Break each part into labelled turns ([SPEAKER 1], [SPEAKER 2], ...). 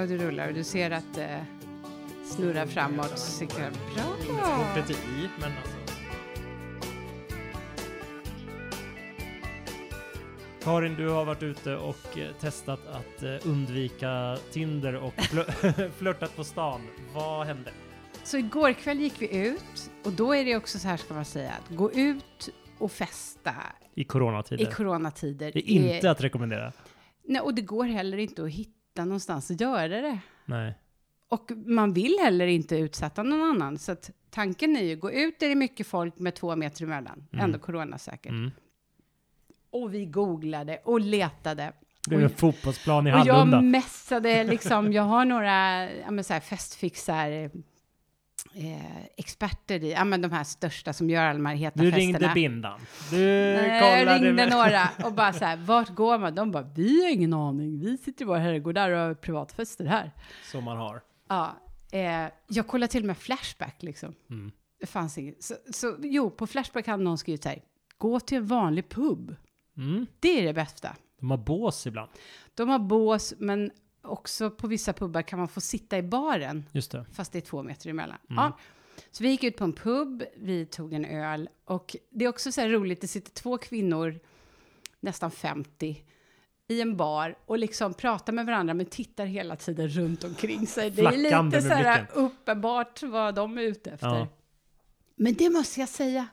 [SPEAKER 1] Ja, du rullar och du ser att det snurrar framåt. Bra!
[SPEAKER 2] Kortet är i, men alltså. Karin, du har varit ute och eh, testat att eh, undvika Tinder och fl- flörtat på stan. Vad hände?
[SPEAKER 1] Så igår kväll gick vi ut och då är det också så här ska man säga att gå ut och festa
[SPEAKER 2] I coronatider.
[SPEAKER 1] i coronatider.
[SPEAKER 2] det är inte att rekommendera.
[SPEAKER 1] Nej, och det går heller inte att hitta någonstans att göra det.
[SPEAKER 2] Nej.
[SPEAKER 1] Och man vill heller inte utsätta någon annan. Så att tanken är ju, gå ut där det är mycket folk med två meter emellan.
[SPEAKER 2] Mm.
[SPEAKER 1] Ändå coronasäkert.
[SPEAKER 2] Mm.
[SPEAKER 1] Och vi googlade och letade.
[SPEAKER 2] Det blev en fotbollsplan i
[SPEAKER 1] Och jag
[SPEAKER 2] Hallunda.
[SPEAKER 1] mässade liksom, jag har några ja, men så här festfixar eh, experter i, ja men de här största som gör alla de här heta
[SPEAKER 2] Du
[SPEAKER 1] festerna.
[SPEAKER 2] ringde bindan. Du
[SPEAKER 1] Nej, jag ringde
[SPEAKER 2] med-
[SPEAKER 1] några och bara så här, vart går man? De bara, vi har ingen aning, vi sitter i våra herrgårdar och har privatfester här.
[SPEAKER 2] Som man har.
[SPEAKER 1] Ja, eh, jag kollade till och med Flashback liksom.
[SPEAKER 2] Mm.
[SPEAKER 1] Det fanns inget. Så, så jo, på Flashback hade någon skrivit så här, gå till en vanlig pub.
[SPEAKER 2] Mm.
[SPEAKER 1] Det är det bästa.
[SPEAKER 2] De har bås ibland.
[SPEAKER 1] De har bås, men också på vissa pubbar kan man få sitta i baren,
[SPEAKER 2] Just det.
[SPEAKER 1] fast det är två meter emellan.
[SPEAKER 2] Mm.
[SPEAKER 1] Ja. Så vi gick ut på en pub, vi tog en öl och det är också så här roligt, det sitter två kvinnor, nästan 50, i en bar och liksom pratar med varandra men tittar hela tiden runt omkring sig. Det är lite så här uppenbart vad de är ute efter.
[SPEAKER 2] Ja.
[SPEAKER 1] Men det måste jag säga,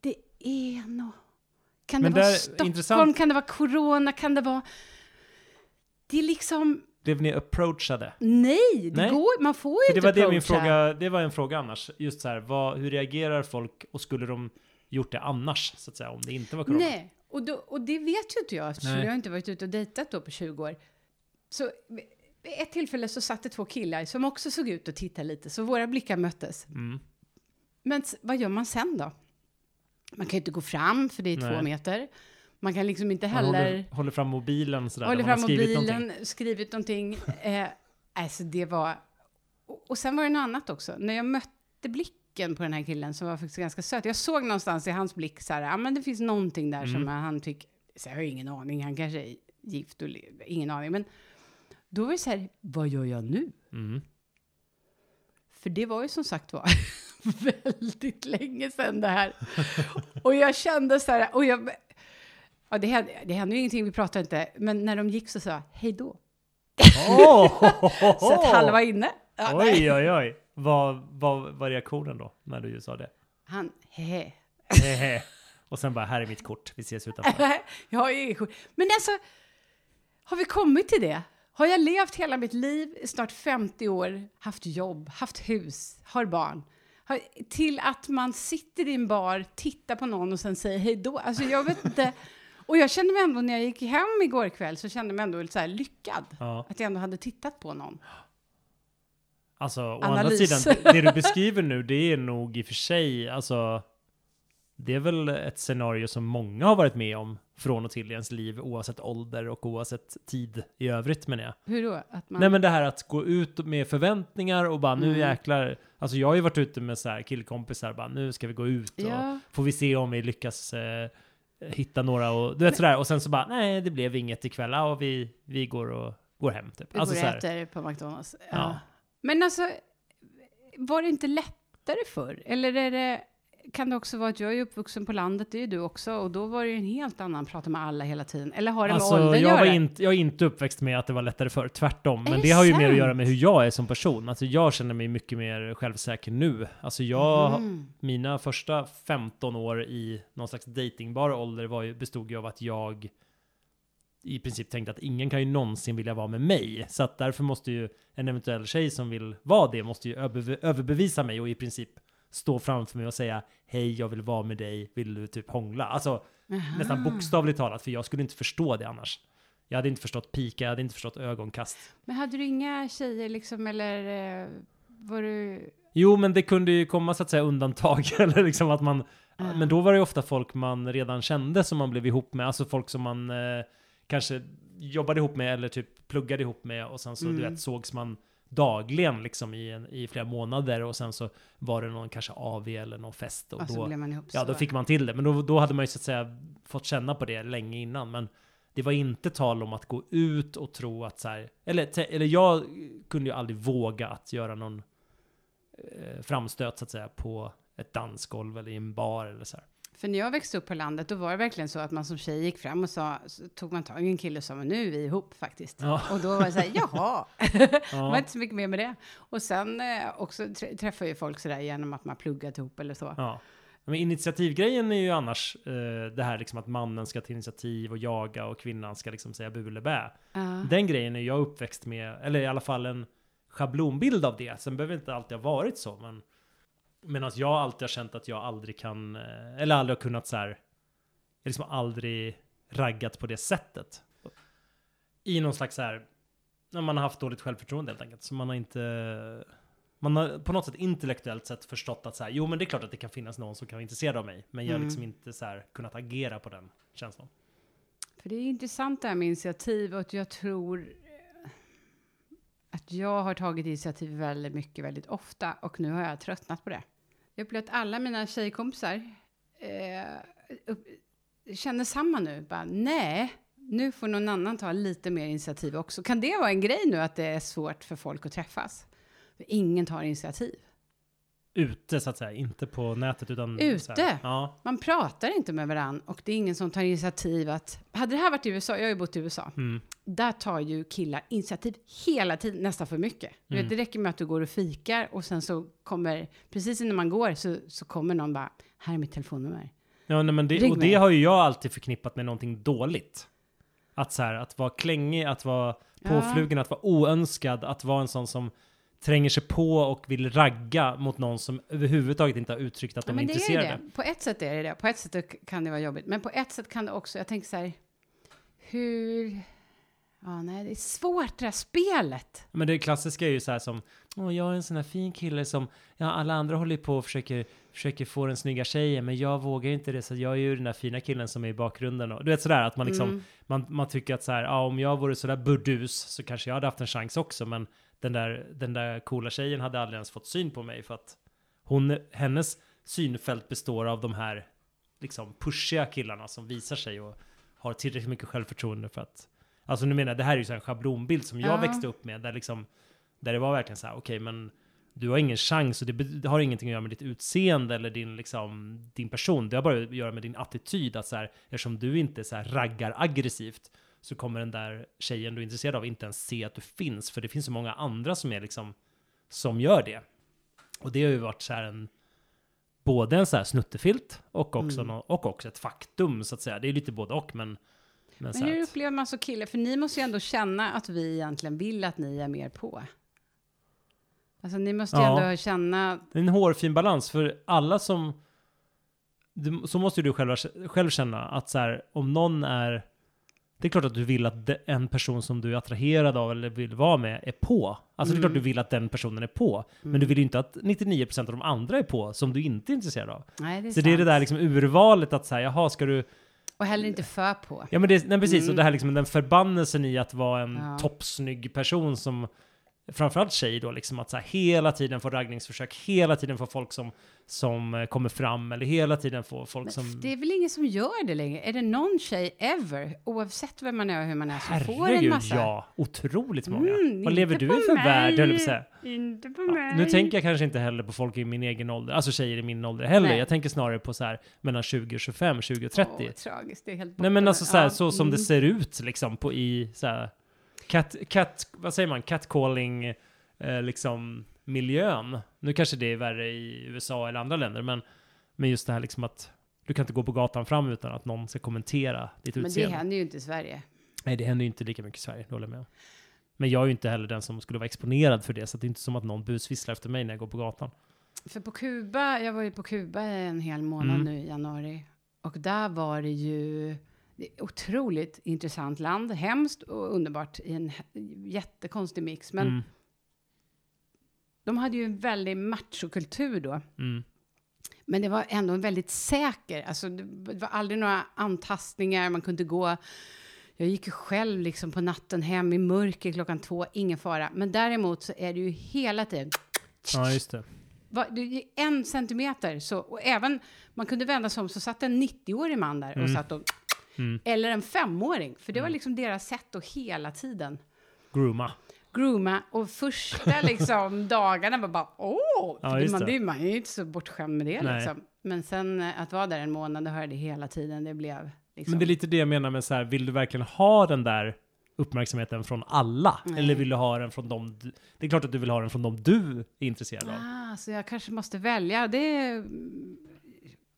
[SPEAKER 1] det är nog... Kan
[SPEAKER 2] Men
[SPEAKER 1] det vara Stockholm?
[SPEAKER 2] intressant.
[SPEAKER 1] Kan det vara corona? Kan det vara... Det är liksom...
[SPEAKER 2] Blev ni approachade?
[SPEAKER 1] Nej, det
[SPEAKER 2] Nej.
[SPEAKER 1] går Man får ju
[SPEAKER 2] För det
[SPEAKER 1] inte
[SPEAKER 2] var det min
[SPEAKER 1] approacha.
[SPEAKER 2] fråga, det var en fråga annars. Just så här, vad, hur reagerar folk och skulle de gjort det annars, så att säga, om det inte var corona?
[SPEAKER 1] Nej, och, då, och det vet ju inte jag eftersom
[SPEAKER 2] Nej.
[SPEAKER 1] jag inte varit ute och dejtat då på 20 år. Så vid ett tillfälle så satt det två killar som också såg ut och tittade lite, så våra blickar möttes.
[SPEAKER 2] Mm.
[SPEAKER 1] Men vad gör man sen då? Man kan ju inte gå fram för det är två
[SPEAKER 2] Nej.
[SPEAKER 1] meter. Man kan liksom inte
[SPEAKER 2] Man
[SPEAKER 1] heller
[SPEAKER 2] håller, håller fram mobilen sådär, man
[SPEAKER 1] fram
[SPEAKER 2] skrivit
[SPEAKER 1] mobilen,
[SPEAKER 2] någonting.
[SPEAKER 1] skrivit någonting. Eh, alltså det var... Och, och sen var det något annat också. När jag mötte blicken på den här killen som var faktiskt ganska söt. Jag såg någonstans i hans blick så här, ja men det finns någonting där som
[SPEAKER 2] Mm.
[SPEAKER 1] han tycker, så jag har ingen aning, han kanske är gift och ingen aning. Men då var det så här, vad gör jag nu?
[SPEAKER 2] Mm.
[SPEAKER 1] För det var ju som sagt var väldigt länge sedan det här. Och jag kände så här, och jag, ja, det, hände, det hände ju ingenting, vi pratade inte, men när de gick så sa jag, hej då.
[SPEAKER 2] Oh!
[SPEAKER 1] Så att halva inne. Ja.
[SPEAKER 2] Oj, oj, oj. Vad vad var reaktionen då, när du sa det?
[SPEAKER 1] Han, hehe.
[SPEAKER 2] Hehe. och sen bara, här är mitt kort, vi ses utanför.
[SPEAKER 1] jag har ju ingen skit. Men alltså, har vi kommit till det? Har jag levt hela mitt liv, snart 50 år, haft jobb, haft hus, har barn, har, till att man sitter i en bar, tittar på någon och sen säger hej då. Alltså jag vet inte. Och jag kände mig ändå, när jag gick hem igår kväll, så kände jag mig ändå lite så här lyckad.
[SPEAKER 2] Ja.
[SPEAKER 1] Att jag ändå hade tittat på någon.
[SPEAKER 2] Alltså, å andra
[SPEAKER 1] Analys.
[SPEAKER 2] sidan, det, du beskriver nu, det är nog i och för sig, alltså, det är väl ett scenario som många har varit med om från och till i ens liv, oavsett ålder och oavsett tid i övrigt menar jag.
[SPEAKER 1] Hur då? Att man...
[SPEAKER 2] Nej men det här att gå ut med förväntningar och bara nu
[SPEAKER 1] Mm.
[SPEAKER 2] jäklar, alltså jag har ju varit ute med så här killkompisar, bara nu ska vi gå ut och
[SPEAKER 1] ja.
[SPEAKER 2] får vi se om vi lyckas eh, hitta några och du vet sådär och sen så bara nej det blev inget ikväll, ja, och vi, vi går och går hem typ.
[SPEAKER 1] Vi
[SPEAKER 2] Alltså
[SPEAKER 1] går och äter på McDonalds. Ja.
[SPEAKER 2] Ja.
[SPEAKER 1] Men alltså, var det inte lättare förr? Eller är det, kan det också vara att jag är uppvuxen på landet, det är ju du också, och då var det ju en helt annan, prata med alla hela tiden. Eller har det med
[SPEAKER 2] Alltså,
[SPEAKER 1] åldern att
[SPEAKER 2] jag, var
[SPEAKER 1] göra?
[SPEAKER 2] inte, jag är inte uppväxt med att det var lättare förr, tvärtom. Men det,
[SPEAKER 1] det
[SPEAKER 2] har ju mer att göra med hur jag är som person. Alltså jag känner mig mycket mer självsäker nu. Alltså jag,
[SPEAKER 1] Mm.
[SPEAKER 2] mina första 15 år i någon slags datingbar ålder var ju, bestod ju av att jag i princip tänkte att ingen kan ju någonsin vilja vara med mig. Så att därför måste ju en eventuell tjej som vill vara det måste ju över, överbevisa mig och i princip stå framför mig och säga hej, jag vill vara med dig, vill du typ hångla? Alltså
[SPEAKER 1] Aha.
[SPEAKER 2] nästan bokstavligt talat, för jag skulle inte förstå det annars. Jag hade inte förstått pika, jag hade inte förstått ögonkast.
[SPEAKER 1] Men hade du inga tjejer liksom, eller eh, var du...
[SPEAKER 2] Jo, men det kunde ju komma så att säga undantag, eller liksom att man...
[SPEAKER 1] Ah.
[SPEAKER 2] Men då var det ju ofta folk man redan kände som man blev ihop med, alltså folk som man eh, kanske jobbade ihop med eller typ pluggade ihop med och sen så du
[SPEAKER 1] Mm.
[SPEAKER 2] vet sågs man dagligen liksom i, en, i flera månader och sen så var det någon kanske AV eller någon fest och
[SPEAKER 1] Och
[SPEAKER 2] då, ja, då fick man till det. Men då, då hade man ju så att säga fått känna på det länge innan. Men det var inte tal om att gå ut och tro att så här, eller, eller jag kunde ju aldrig våga att göra någon eh, framstöt så att säga på ett dansgolv eller i en bar eller så här.
[SPEAKER 1] För när jag växte upp på landet, då var det verkligen så att man som tjej gick fram och sa, tog man tag i en kille och sa, "Men nu är vi ihop faktiskt.
[SPEAKER 2] Ja.
[SPEAKER 1] Och då var det så här, jaha. Det var
[SPEAKER 2] Ja,
[SPEAKER 1] inte så mycket mer med det. Och sen eh, också trä- träffar ju folk sådär genom att man pluggat ihop eller så.
[SPEAKER 2] ja. Men initiativgrejen är ju annars eh, det här liksom att mannen ska ta initiativ och jaga och kvinnan ska liksom säga bu eller bä.
[SPEAKER 1] Ja.
[SPEAKER 2] Den grejen är jag uppväxt med, eller i alla fall en schablonbild av det. Sen behöver det inte alltid ha varit så, men medan jag alltid har känt att jag aldrig kan, eh, eller aldrig har kunnat så här, jag liksom aldrig raggat på det sättet. I någon slags så här, när man har haft dåligt självförtroende helt enkelt. Så man har inte, man har på något sätt intellektuellt sett förstått att så här, jo men det är klart att det kan finnas någon som kan vara intresserad av mig. Men jag har
[SPEAKER 1] Mm.
[SPEAKER 2] liksom inte så här kunnat agera på den känslan.
[SPEAKER 1] För det är intressant det här med initiativ och att jag tror eh, att jag har tagit initiativ väldigt mycket, väldigt ofta och nu har jag tröttnat på det. Jag upplever att alla mina tjejkompisar eh, upp, känner samma nu. Bara, nej, nu får någon annan ta lite mer initiativ också. Kan det vara en grej nu att det är svårt för folk att träffas? För ingen tar initiativ.
[SPEAKER 2] Ute så att säga, inte på nätet utan
[SPEAKER 1] Ute?
[SPEAKER 2] ja.
[SPEAKER 1] Man pratar inte med varandra och det är ingen som tar initiativ att... Hade det här varit i USA, jag har ju bott i USA,
[SPEAKER 2] Mm.
[SPEAKER 1] där tar ju killar initiativ hela tiden, nästan för mycket. Du
[SPEAKER 2] Mm.
[SPEAKER 1] vet, det räcker med att du går och fikar och sen så kommer, precis innan man går så, så kommer någon bara, här är mitt telefonnummer.
[SPEAKER 2] Ja, nej, men det,
[SPEAKER 1] Ring
[SPEAKER 2] och
[SPEAKER 1] mig.
[SPEAKER 2] det har ju jag alltid förknippat med någonting dåligt. Att så här, att vara klängig, att vara påflugen, att vara oönskad, att vara en sån som tränger sig på och vill ragga mot någon som överhuvudtaget inte har uttryckt att
[SPEAKER 1] Ja,
[SPEAKER 2] de är
[SPEAKER 1] är
[SPEAKER 2] intresserade.
[SPEAKER 1] det. På ett sätt är det det. På ett sätt kan det vara jobbigt. Men på ett sätt kan det också, jag tänker så här, hur... Ja, nej, det är svårt det här spelet.
[SPEAKER 2] Men det klassiska är ju så här som, Åh, jag är en sån här fin kille som, ja alla andra håller på och försöker, försöker få den snygga tjejen, men jag vågar inte det, så jag är ju den där fina killen som är i bakgrunden. Och, du vet sådär att man liksom,
[SPEAKER 1] Mm.
[SPEAKER 2] man, man tycker att så här, ja om jag vore sådär burdus så kanske jag hade haft en chans också, men den där, den där coola tjejen hade aldrig ens fått syn på mig för att hon, hennes synfält består av de här liksom pushiga killarna som visar sig och har tillräckligt mycket självförtroende för att Alltså nu menar jag, det här är ju så en schablonbild som jag
[SPEAKER 1] Ja.
[SPEAKER 2] växte upp med, där liksom Där det var verkligen så här, okej men Du har ingen chans och det, det har ingenting att göra med ditt utseende eller din liksom Din person, det har bara att göra med din attityd att så här, Eftersom du inte så här raggar aggressivt Så kommer den där tjejen du är intresserad av inte ens se att du finns, för det finns så många andra som är liksom Som gör det Och det har ju varit så här en Både en så här snuttefilt och också,
[SPEAKER 1] Mm.
[SPEAKER 2] nå- och också ett faktum så att säga. Det är lite både och men men,
[SPEAKER 1] Men hur upplever man så killar? För ni måste ju ändå känna att vi egentligen vill att ni är mer på. Alltså ni måste ju
[SPEAKER 2] Ja.
[SPEAKER 1] ändå känna...
[SPEAKER 2] Det är en hårfin balans för alla som... Du, så måste ju du själv, själv känna att så här, om någon är... Det är klart att du vill att en person som du är attraherad av eller vill vara med är på. Alltså det är klart
[SPEAKER 1] Mm.
[SPEAKER 2] du vill att den personen är på. Men du vill ju inte att 99% av de andra är på som du inte är intresserad av.
[SPEAKER 1] Nej, det är
[SPEAKER 2] så det är det
[SPEAKER 1] sant.
[SPEAKER 2] där liksom urvalet att säga, jaha, ska du...
[SPEAKER 1] Och heller inte för på.
[SPEAKER 2] Ja men det, nej, precis,
[SPEAKER 1] Mm.
[SPEAKER 2] och det här liksom den förbannelsen i att vara en
[SPEAKER 1] Ja.
[SPEAKER 2] toppsnygg person som framförallt tjej då, liksom att så här, hela tiden få raggningsförsök, hela tiden få folk som, som eh, kommer fram, eller hela tiden få folk
[SPEAKER 1] Men
[SPEAKER 2] som...
[SPEAKER 1] Det är väl ingen som gör det längre? Är det någon tjej ever, oavsett vem man är och hur man är, som får en
[SPEAKER 2] Herregud,
[SPEAKER 1] massa?
[SPEAKER 2] ja! Otroligt många.
[SPEAKER 1] Mm,
[SPEAKER 2] Vad lever du i för
[SPEAKER 1] mig.
[SPEAKER 2] värld, höll jag säga.
[SPEAKER 1] Inte på
[SPEAKER 2] Ja,
[SPEAKER 1] mig.
[SPEAKER 2] nu tänker jag kanske inte heller på folk i min egen ålder, alltså tjejer i min ålder heller.
[SPEAKER 1] Nej.
[SPEAKER 2] Jag tänker snarare på så här mellan 20 och 25, 20 och 30.
[SPEAKER 1] Åh, tragiskt, det är helt
[SPEAKER 2] Nej men
[SPEAKER 1] borta.
[SPEAKER 2] alltså så, här,
[SPEAKER 1] Ja,
[SPEAKER 2] så som
[SPEAKER 1] mm.
[SPEAKER 2] det ser ut liksom på i så här, cat, cat, vad säger man, catcalling eh, liksom miljön. Nu kanske det är värre i USA eller andra länder, men, men just det här liksom att du kan inte gå på gatan fram utan att någon ska kommentera ditt
[SPEAKER 1] Men det
[SPEAKER 2] utseende.
[SPEAKER 1] händer ju inte i Sverige.
[SPEAKER 2] Nej, det händer ju inte lika mycket i Sverige, det håller jag med om. Men jag är ju inte heller den som skulle vara exponerad för det, så det är inte som att någon busvisslar efter mig när jag går på gatan.
[SPEAKER 1] För på Kuba, jag var ju på Kuba en hel månad
[SPEAKER 2] Mm.
[SPEAKER 1] nu i januari. Och där var det ju det otroligt intressant land. Hemskt och underbart i en jättekonstig mix. Men
[SPEAKER 2] mm,
[SPEAKER 1] de hade ju en väldig machokultur då.
[SPEAKER 2] mm,
[SPEAKER 1] Men det var ändå en väldigt säker, alltså det det var aldrig några antastningar, man kunde gå. Jag gick ju själv liksom på natten hem i mörker klockan två, ingen fara. Men däremot så är det ju hela tiden,
[SPEAKER 2] ja, just det.
[SPEAKER 1] Va, det är en centimeter så, och även, man kunde vända sig om så satt en 90-årig man där och
[SPEAKER 2] Mm.
[SPEAKER 1] satt och
[SPEAKER 2] Mm.
[SPEAKER 1] Eller en femåring, för det var
[SPEAKER 2] Mm.
[SPEAKER 1] liksom deras sätt att hela tiden
[SPEAKER 2] Grooma.
[SPEAKER 1] grooma. Och första liksom, dagarna var bara åh!
[SPEAKER 2] Ja, just
[SPEAKER 1] man,
[SPEAKER 2] det.
[SPEAKER 1] det. man är ju inte så bortskämd med det
[SPEAKER 2] Nej.
[SPEAKER 1] liksom. Men sen eh, att vara där en månad och höra det hela tiden, det blev liksom...
[SPEAKER 2] Men det är lite det jag menar med så här, vill du verkligen ha den där uppmärksamheten från alla?
[SPEAKER 1] Nej.
[SPEAKER 2] Eller vill du ha den från dem du, Det är klart att du vill ha den från dem du är intresserad av.
[SPEAKER 1] Ah, så jag kanske måste välja. Det,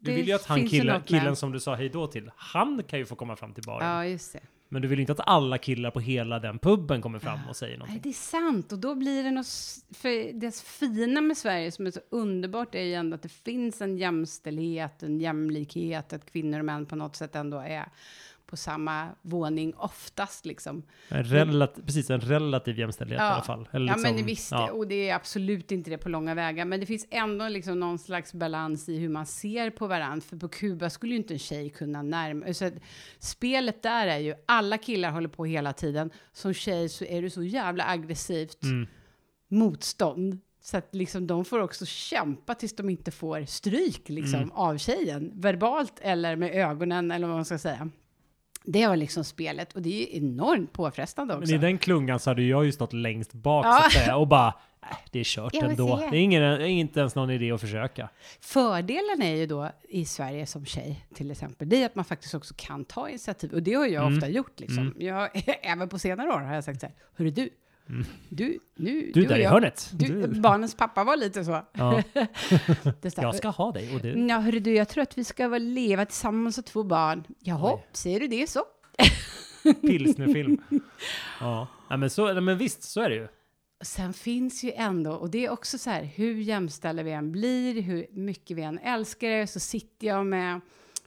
[SPEAKER 2] Du vill ju att han killen, killen som du sa hej då till, han kan ju få komma fram till baren.
[SPEAKER 1] Ja, just det.
[SPEAKER 2] Men du vill inte att alla killar på hela den puben kommer fram och säger
[SPEAKER 1] Nej,
[SPEAKER 2] någonting.
[SPEAKER 1] det är sant. Och då blir det något... För det fina med Sverige som är så underbart är ju ändå att det finns en jämställdhet, en jämlikhet, att kvinnor och män på något sätt ändå är på samma våning oftast liksom.
[SPEAKER 2] En relat, precis, en relativ jämställdhet
[SPEAKER 1] Ja.
[SPEAKER 2] i alla fall. Eller
[SPEAKER 1] ja,
[SPEAKER 2] liksom,
[SPEAKER 1] men visst,
[SPEAKER 2] ja.
[SPEAKER 1] och det är absolut inte det på långa vägar. Men det finns ändå liksom någon slags balans i hur man ser på varandra. För på Kuba skulle ju inte en tjej kunna närma att Spelet där är ju, alla killar håller på hela tiden. Som tjej så är du så jävla aggressivt
[SPEAKER 2] Mm.
[SPEAKER 1] motstånd. Så att liksom de får också kämpa tills de inte får stryk liksom,
[SPEAKER 2] Mm.
[SPEAKER 1] av tjejen. Verbalt eller med ögonen eller vad man ska säga. Det var liksom spelet och det är ju enormt påfrestande
[SPEAKER 2] Men
[SPEAKER 1] också.
[SPEAKER 2] i den klungan så hade jag ju stått längst bak
[SPEAKER 1] Ja.
[SPEAKER 2] så att säga och bara, äh, det är kört ändå.
[SPEAKER 1] se.
[SPEAKER 2] Det är, ingen, inte ens någon idé att försöka.
[SPEAKER 1] Fördelen är ju då i Sverige som tjej till exempel, det är att man faktiskt också kan ta initiativ. Och det har jag
[SPEAKER 2] Mm.
[SPEAKER 1] ofta gjort liksom.
[SPEAKER 2] Mm.
[SPEAKER 1] Jag, även på senare år har jag sagt så här, hörru du,
[SPEAKER 2] Mm.
[SPEAKER 1] du, nu,
[SPEAKER 2] Du,
[SPEAKER 1] och
[SPEAKER 2] där i hörnet.
[SPEAKER 1] Du,
[SPEAKER 2] Du.
[SPEAKER 1] barnens pappa var lite så.
[SPEAKER 2] Ja, jag ska ha dig och du.
[SPEAKER 1] Ja, hörru du, jag tror att vi ska leva tillsammans och två barn. Jaha,
[SPEAKER 2] Oj.
[SPEAKER 1] ser du det så?
[SPEAKER 2] Pilsnerfilm. Ja. ja, men så, men visst, så är det ju.
[SPEAKER 1] Sen finns ju ändå, och det är också så här, hur jämställda vi än blir, hur mycket vi än älskar det, så sitter jag med,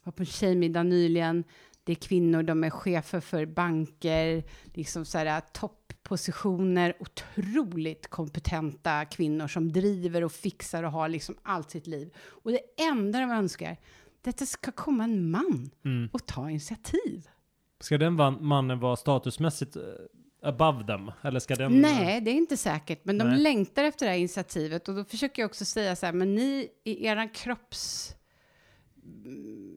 [SPEAKER 1] var på en tjejmiddag nyligen, det är kvinnor, de är chefer för banker, liksom så här topppositioner, otroligt kompetenta kvinnor som driver och fixar och har liksom allt sitt liv. Och det enda de önskar, det är att det ska komma en man
[SPEAKER 2] Mm.
[SPEAKER 1] och ta initiativ.
[SPEAKER 2] Ska den mannen vara statusmässigt eh, above them? Eller ska den...
[SPEAKER 1] Nej, det är inte säkert, men de
[SPEAKER 2] Nej.
[SPEAKER 1] längtar efter det här initiativet och då försöker jag också säga så här, men ni i eran kropps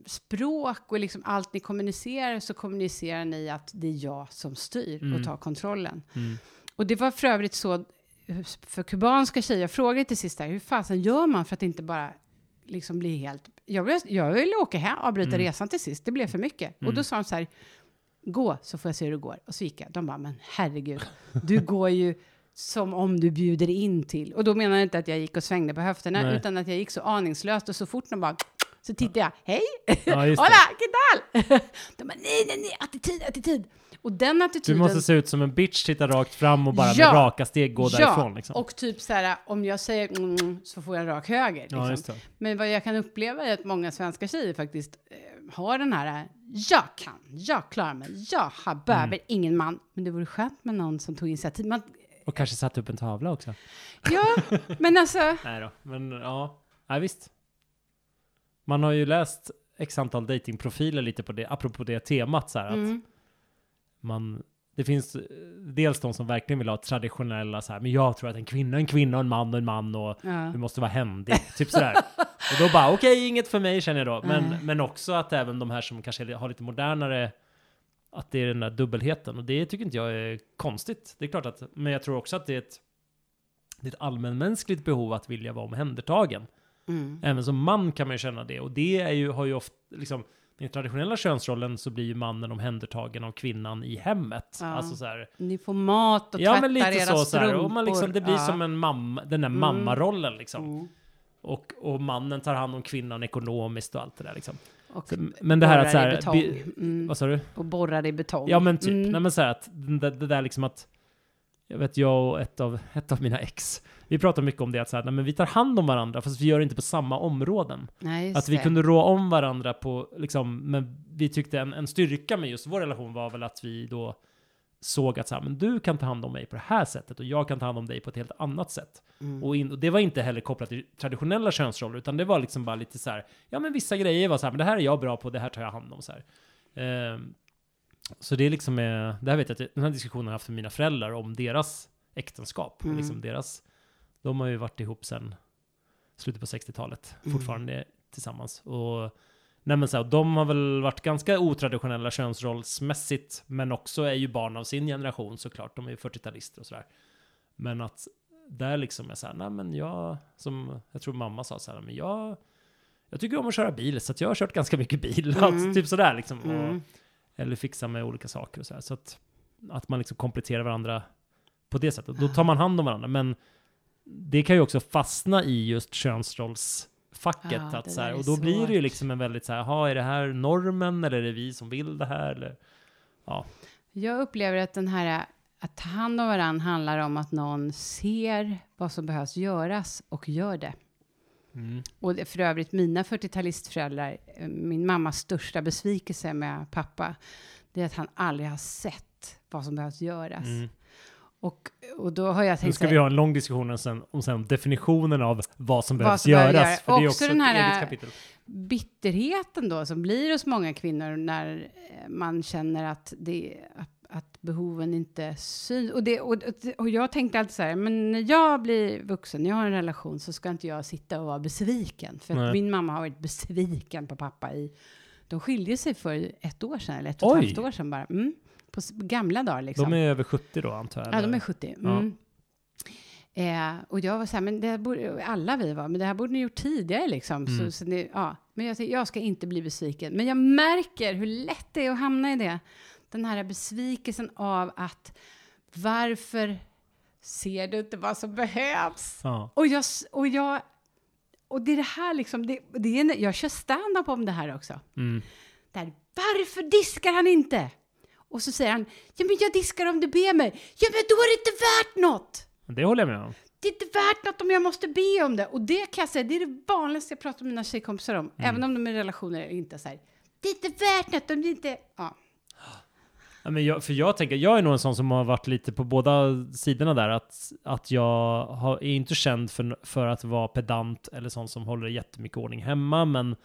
[SPEAKER 1] språk och liksom allt ni kommunicerar så kommunicerar ni att det är jag som styr
[SPEAKER 2] Mm.
[SPEAKER 1] och tar kontrollen.
[SPEAKER 2] Mm.
[SPEAKER 1] Och det var för övrigt så för kubanska tjejer, jag frågade till sist där, hur fasen gör man för att inte bara liksom bli helt... Jag ville, jag ville åka hem, avbryta
[SPEAKER 2] Mm.
[SPEAKER 1] resan till sist, det blev för mycket. Och
[SPEAKER 2] Mm.
[SPEAKER 1] då sa de så här, gå så får jag se hur det går. Och så gick jag. De bara, men herregud, du går ju som om du bjuder in till. Och då menar jag inte att jag gick och svängde på höfterna,
[SPEAKER 2] Nej.
[SPEAKER 1] utan att jag gick så aningslöst och så fort de bara, så tittade jag, hej,
[SPEAKER 2] Ja,
[SPEAKER 1] hola, ¿qué tal? De bara, nej, nej, nej, attityd, attityd. Och den
[SPEAKER 2] Du
[SPEAKER 1] attityden...
[SPEAKER 2] måste se ut som en bitch, titta rakt fram och bara
[SPEAKER 1] Ja.
[SPEAKER 2] med raka steg gå
[SPEAKER 1] ja,
[SPEAKER 2] därifrån. Liksom.
[SPEAKER 1] och typ så här, om jag säger mm, så får jag en rak höger. Liksom.
[SPEAKER 2] ja.
[SPEAKER 1] Men vad jag kan uppleva är att många svenska tjejer faktiskt eh, har den här, jag kan, jag klarar mig, jag har, behöver
[SPEAKER 2] Mm.
[SPEAKER 1] ingen man. Men det vore skönt med någon som tog initiativ. Man,
[SPEAKER 2] Och kanske satt upp en tavla också.
[SPEAKER 1] ja, men alltså,
[SPEAKER 2] Nej då, men ja. Nej, visst. Man har ju läst x antal datingprofiler lite på det, apropå det temat så här att
[SPEAKER 1] mm,
[SPEAKER 2] man, det finns dels de som verkligen vill ha traditionella så här, men jag tror att en kvinna är en kvinna och en man och en man och
[SPEAKER 1] ja.
[SPEAKER 2] du måste vara händig, typ sådär. Och då bara, okej, inget för mig känner jag då. Men,
[SPEAKER 1] Nej.
[SPEAKER 2] men också att även de här som kanske har lite modernare, att det är den där dubbelheten. Och det tycker inte jag är konstigt. Det är klart att, men jag tror också att det är ett, det är ett allmänmänskligt behov att vilja vara omhändertagen.
[SPEAKER 1] Mm.
[SPEAKER 2] Även som man kan man ju känna det. Och det är ju, har ju ofta, liksom, i den traditionella könsrollen så blir ju mannen omhändertagen av kvinnan i hemmet.
[SPEAKER 1] Ja.
[SPEAKER 2] Alltså så här,
[SPEAKER 1] Ni får mat och
[SPEAKER 2] ja
[SPEAKER 1] tvättar
[SPEAKER 2] men lite
[SPEAKER 1] era
[SPEAKER 2] så, så
[SPEAKER 1] strumpor.
[SPEAKER 2] här, och man liksom, det blir
[SPEAKER 1] Ja.
[SPEAKER 2] som en mamma, den där
[SPEAKER 1] Mm.
[SPEAKER 2] mammarollen liksom.
[SPEAKER 1] Mm.
[SPEAKER 2] Och, och mannen tar hand om kvinnan ekonomiskt och allt det där liksom.
[SPEAKER 1] Och
[SPEAKER 2] Så, men det här att så här, bi-
[SPEAKER 1] Mm.
[SPEAKER 2] vad sa du?
[SPEAKER 1] Och borrar i betong.
[SPEAKER 2] Ja men typ,
[SPEAKER 1] Mm.
[SPEAKER 2] nej men så här att det, det där liksom att, jag vet jag och ett av, ett av mina ex, vi pratar mycket om det att så här, nej men vi tar hand om varandra fast vi gör det inte på samma områden.
[SPEAKER 1] Nej,
[SPEAKER 2] Att vi
[SPEAKER 1] det.
[SPEAKER 2] kunde rå om varandra på, liksom, men vi tyckte en, en styrka med just vår relation var väl att vi då såg att så här, men du kan ta hand om mig på det här sättet och jag kan ta hand om dig på ett helt annat sätt.
[SPEAKER 1] Mm.
[SPEAKER 2] Och, in, och det var inte heller kopplat till traditionella könsroller, utan det var liksom bara lite så här, ja men vissa grejer var så här, men det här är jag bra på, det här tar jag hand om så här. Ehm, så det är liksom, eh, det här vet jag att den här diskussionen har jag haft med mina föräldrar om deras äktenskap.
[SPEAKER 1] Mm.
[SPEAKER 2] Liksom deras, de har ju varit ihop sedan slutet på 60-talet,
[SPEAKER 1] Mm.
[SPEAKER 2] fortfarande tillsammans. Och Nej men så här, de har väl varit ganska otraditionella könsrollsmässigt, men också är ju barn av sin generation såklart. De är ju 40-talister och sådär. Men att där liksom är så här, nej men jag, som jag tror mamma sa så här, men jag, jag tycker om att köra bil, så att jag har kört ganska mycket bil.
[SPEAKER 1] Mm.
[SPEAKER 2] Alltså, typ sådär liksom. Och,
[SPEAKER 1] Mm.
[SPEAKER 2] Eller fixa med olika saker och så här. Så att, att man liksom kompletterar varandra på det sättet. Då tar man hand om varandra. Men det kan ju också fastna i just könsrollsfacket.
[SPEAKER 1] Ja,
[SPEAKER 2] att så här, och då blir det ju liksom en väldigt så här, "Jaha, är det här normen eller är det vi som vill det här? Eller, ja.
[SPEAKER 1] Jag upplever att den här att ta hand om varandra handlar om att någon ser vad som behövs göras och gör det.
[SPEAKER 2] Mm.
[SPEAKER 1] Och det, för övrigt, mina 40-talistföräldrar, eh, min mammas största besvikelse med pappa, det är att han aldrig har sett vad som behövs göras.
[SPEAKER 2] Mm.
[SPEAKER 1] Och, och då har jag
[SPEAKER 2] Nu
[SPEAKER 1] tänkt
[SPEAKER 2] ska
[SPEAKER 1] så
[SPEAKER 2] vi ha en lång diskussion om sen, om sen definitionen av vad som
[SPEAKER 1] Vad
[SPEAKER 2] behövs
[SPEAKER 1] som behöver
[SPEAKER 2] göras.
[SPEAKER 1] göras.
[SPEAKER 2] För det är
[SPEAKER 1] Också
[SPEAKER 2] också
[SPEAKER 1] den här- bitterheten då som blir hos många kvinnor när eh, man känner att, det, att, att behoven inte syns. Och, det, och, och jag tänkte alltid så här, men när jag blir vuxen, jag har en relation, så ska inte jag sitta och vara besviken. För att min mamma har varit besviken på pappa i, de skilde sig för ett år sedan, eller ett och ett
[SPEAKER 2] Oj.
[SPEAKER 1] halvt år sedan bara. Mm. På gamla dagar liksom.
[SPEAKER 2] De är över 70 då antar jag?
[SPEAKER 1] Ja, de är 70. Mm. Eh, och jag var så här, men det borde, alla vi var, men det här borde ni gjort tidigare liksom.
[SPEAKER 2] Mm.
[SPEAKER 1] Så, så det, ja. Men jag, jag ska inte bli besviken. Men jag märker hur lätt det är att hamna i det. Den här besvikelsen av att varför ser du inte vad som behövs?
[SPEAKER 2] Ja.
[SPEAKER 1] Och jag, och jag, och det är det här liksom, det, det är, jag kör stand-up om det här också.
[SPEAKER 2] Mm.
[SPEAKER 1] Där, varför diskar han inte? Och så säger han, ja men jag diskar om du ber mig. Ja men då är det inte värt något!
[SPEAKER 2] Det håller jag med om.
[SPEAKER 1] Det är inte värt något om jag måste be om det. Och det kan jag säga, det är det vanligaste jag pratar med mina tjejkompisar om. Även om de är i relationer eller inte. Så här, det är inte värt något om det inte... Ja.
[SPEAKER 2] Ja, men jag, för jag tänker, jag är nog en sån som har varit lite på båda sidorna där. Att, att jag har, är inte känd för, för att vara pedant eller sån som håller jättemycket ordning hemma. Men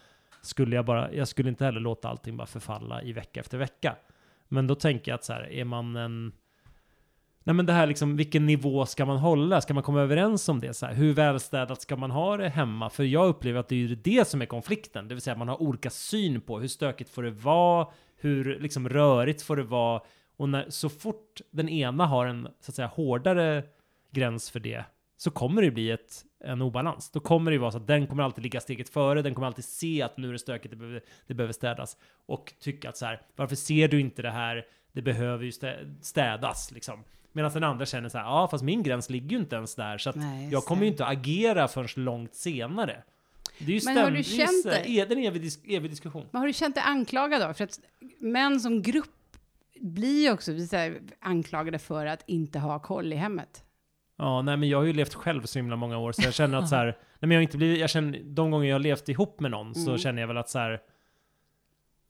[SPEAKER 2] skulle jag bara, jag skulle inte heller låta allting bara förfalla i vecka efter vecka. Men då tänker jag att så här, är man en... Nej men det här liksom, vilken nivå ska man hålla? Ska man komma överens om det? Så här, hur välstädat ska man ha det hemma? För jag upplever att det är ju det som är konflikten. Det vill säga att man har olika syn på hur stökigt får det vara? Hur liksom rörigt får det vara? Och när, så fort den ena har en så att säga hårdare gräns för det så kommer det bli ett, en obalans. Då kommer det ju vara så att den kommer alltid ligga steget före, den kommer alltid se att nu är det stökigt, det behöver, det behöver städas. Och tycka att så här, varför ser du inte det här? Det behöver ju stä- städas liksom. Medan den andra känner så här, ja fast min gräns ligger ju inte ens där så att
[SPEAKER 1] Nej,
[SPEAKER 2] jag kommer ju inte att agera förrän långt senare. Det är ju
[SPEAKER 1] Men har du känt dig-
[SPEAKER 2] Det är en evig, dis- evig diskussion.
[SPEAKER 1] Men har du känt dig anklagad då? För att män som grupp blir ju också så här, anklagade för att inte ha koll i hemmet.
[SPEAKER 2] Ja, nej men jag har ju levt själv så himla många år så jag känner att så här, nej men jag har inte blivit, jag känner, de gånger jag har levt ihop med någon så
[SPEAKER 1] Mm.
[SPEAKER 2] känner jag väl att så här,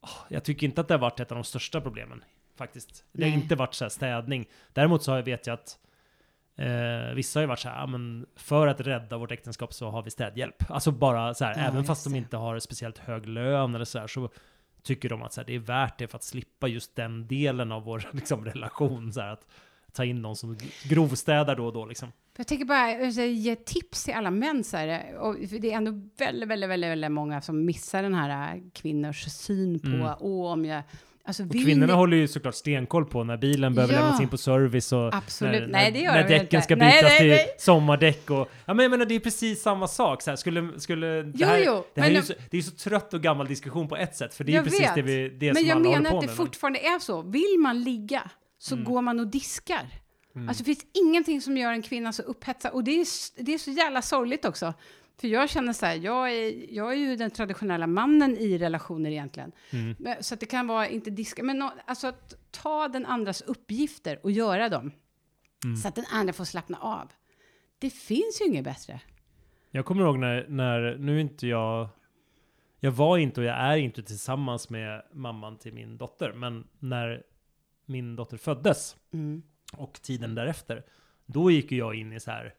[SPEAKER 2] åh, jag tycker inte att det har varit ett av de största problemen faktiskt. Det har
[SPEAKER 1] Nej.
[SPEAKER 2] inte varit så här städning. Däremot så vet jag att eh, vissa har ju varit så här, ja, men för att rädda vårt äktenskap så har vi städhjälp. Alltså bara så här,
[SPEAKER 1] Ja,
[SPEAKER 2] även fast de inte har speciellt hög lön eller så här, så tycker de att så här, det är värt det för att slippa just den delen av vår liksom, relation. Så här, att ta in någon som grovstädar då och då liksom.
[SPEAKER 1] Jag tänker bara ge tips till alla män så här, och det är ändå väldigt, väldigt, väldigt, väldigt många som missar den här kvinnors syn på,
[SPEAKER 2] Mm.
[SPEAKER 1] åh om jag, alltså
[SPEAKER 2] Och
[SPEAKER 1] vill
[SPEAKER 2] kvinnorna
[SPEAKER 1] ni-
[SPEAKER 2] håller ju såklart stenkoll på när bilen behöver
[SPEAKER 1] Ja.
[SPEAKER 2] lämnas in på service och
[SPEAKER 1] Absolut.
[SPEAKER 2] när,
[SPEAKER 1] Nej,
[SPEAKER 2] när, när däcken ska bytas
[SPEAKER 1] nej,
[SPEAKER 2] till
[SPEAKER 1] nej.
[SPEAKER 2] sommardäck och... Ja men jag menar det är precis samma sak. Så här, skulle, skulle, det
[SPEAKER 1] Jo,
[SPEAKER 2] här,
[SPEAKER 1] jo,
[SPEAKER 2] det här är
[SPEAKER 1] men-
[SPEAKER 2] ju så, det är så trött och gammal diskussion på ett sätt. För det är ju
[SPEAKER 1] Jag
[SPEAKER 2] precis
[SPEAKER 1] vet.
[SPEAKER 2] det, vi, det
[SPEAKER 1] Men
[SPEAKER 2] som
[SPEAKER 1] jag
[SPEAKER 2] alla håller
[SPEAKER 1] menar
[SPEAKER 2] på
[SPEAKER 1] att det
[SPEAKER 2] med. men-
[SPEAKER 1] fortfarande är så. Vill man ligga så
[SPEAKER 2] Mm.
[SPEAKER 1] går man och diskar.
[SPEAKER 2] Mm.
[SPEAKER 1] Alltså det finns ingenting som gör en kvinna så upphetsad. Och det är, det är så jävla sorgligt också. För jag känner så här, jag är, jag är ju den traditionella mannen i relationer egentligen.
[SPEAKER 2] Mm.
[SPEAKER 1] Så det kan vara, inte diska, men nå- alltså att ta den andras uppgifter och göra dem.
[SPEAKER 2] Mm.
[SPEAKER 1] Så att den andra får slappna av. Det finns ju inget bättre.
[SPEAKER 2] Jag kommer ihåg när, när, nu inte jag, jag var inte och jag är inte tillsammans med mamman till min dotter, men när min dotter föddes
[SPEAKER 1] Mm.
[SPEAKER 2] och tiden därefter, då gick jag in i så här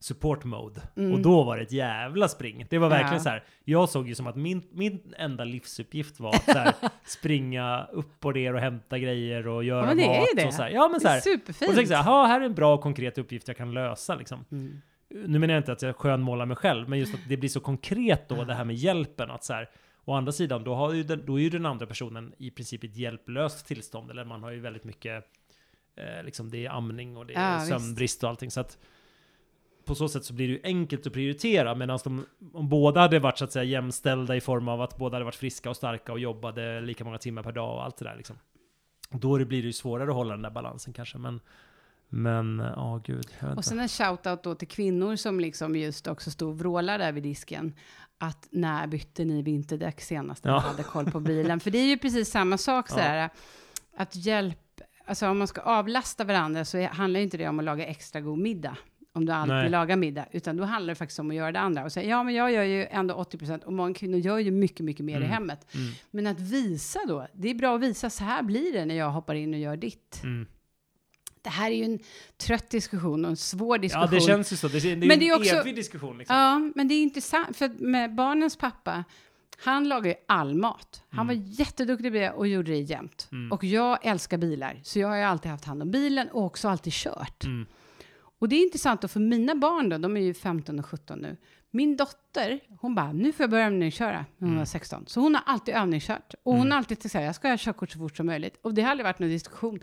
[SPEAKER 2] support mode.
[SPEAKER 1] Mm.
[SPEAKER 2] Och då var det ett jävla spring. Det var verkligen
[SPEAKER 1] Ja.
[SPEAKER 2] så här, jag såg ju som att min, min enda livsuppgift var att här, springa upp och ner och hämta grejer och göra
[SPEAKER 1] är
[SPEAKER 2] mat.
[SPEAKER 1] det.
[SPEAKER 2] Och så här. Ja men så här. Och
[SPEAKER 1] superfint.
[SPEAKER 2] så tänkte jag, "Jaha, här är en bra och konkret uppgift jag kan lösa liksom.
[SPEAKER 1] Mm.
[SPEAKER 2] Nu menar jag inte att jag skönmålar mig själv, men just att det blir så konkret då, det här med hjälpen. Att så här, Å andra sidan, då, har ju den, då är ju den andra personen i princip ett hjälplöst tillstånd. Eller man har ju väldigt mycket, eh, liksom det är amning och det är
[SPEAKER 1] Ja,
[SPEAKER 2] sömnbrist och allting. Så att på så sätt så blir det ju enkelt att prioritera. Medan de, om båda hade varit så att säga jämställda i form av att båda hade varit friska och starka och jobbade lika många timmar per dag och allt det där liksom. Då blir det ju svårare att hålla den där balansen kanske. Men, men ja gud. Jag vet
[SPEAKER 1] Och sen en shout-out då till kvinnor som liksom just också stod och vrålade där vid disken. Att när bytte ni vinterdäck senast när
[SPEAKER 2] Ja.
[SPEAKER 1] ni hade koll på bilen? För det är ju precis samma sak så här. Att hjälp, alltså om man ska avlasta varandra så handlar ju inte det om att laga extra god middag. Om du alltid
[SPEAKER 2] Nej.
[SPEAKER 1] lagar middag, utan då handlar det faktiskt om att göra det andra. Och säga, ja men jag gör ju ändå 80 procent och många kvinnor gör ju mycket, mycket mer i
[SPEAKER 2] Mm.
[SPEAKER 1] hemmet.
[SPEAKER 2] Mm,
[SPEAKER 1] Men att visa då, det är bra att visa, så här blir det när jag hoppar in och gör ditt.
[SPEAKER 2] mm.
[SPEAKER 1] Det här är ju en trött diskussion och en svår diskussion.
[SPEAKER 2] Ja det känns ju så. Det, är- det är
[SPEAKER 1] Men
[SPEAKER 2] en
[SPEAKER 1] det är också-
[SPEAKER 2] evig diskussion liksom.
[SPEAKER 1] Ja, men det är intressant, för med barnens pappa, han lagar ju all mat. Han var jätteduktig på det och gjorde det jämt.
[SPEAKER 2] Mm.
[SPEAKER 1] Och jag älskar bilar, så jag har ju alltid haft hand om bilen och också alltid kört.
[SPEAKER 2] Mm.
[SPEAKER 1] Och det är intressant då, för mina barn då, de är ju 15 och 17 nu. Min dotter, hon bara, nu får jag börja övningsköra, när hon
[SPEAKER 2] Mm.
[SPEAKER 1] var 16. Så hon har alltid övningskört. Och hon
[SPEAKER 2] Mm.
[SPEAKER 1] har alltid sagt, jag ska ha körkort så fort som möjligt. Och det har aldrig varit någon diskussion.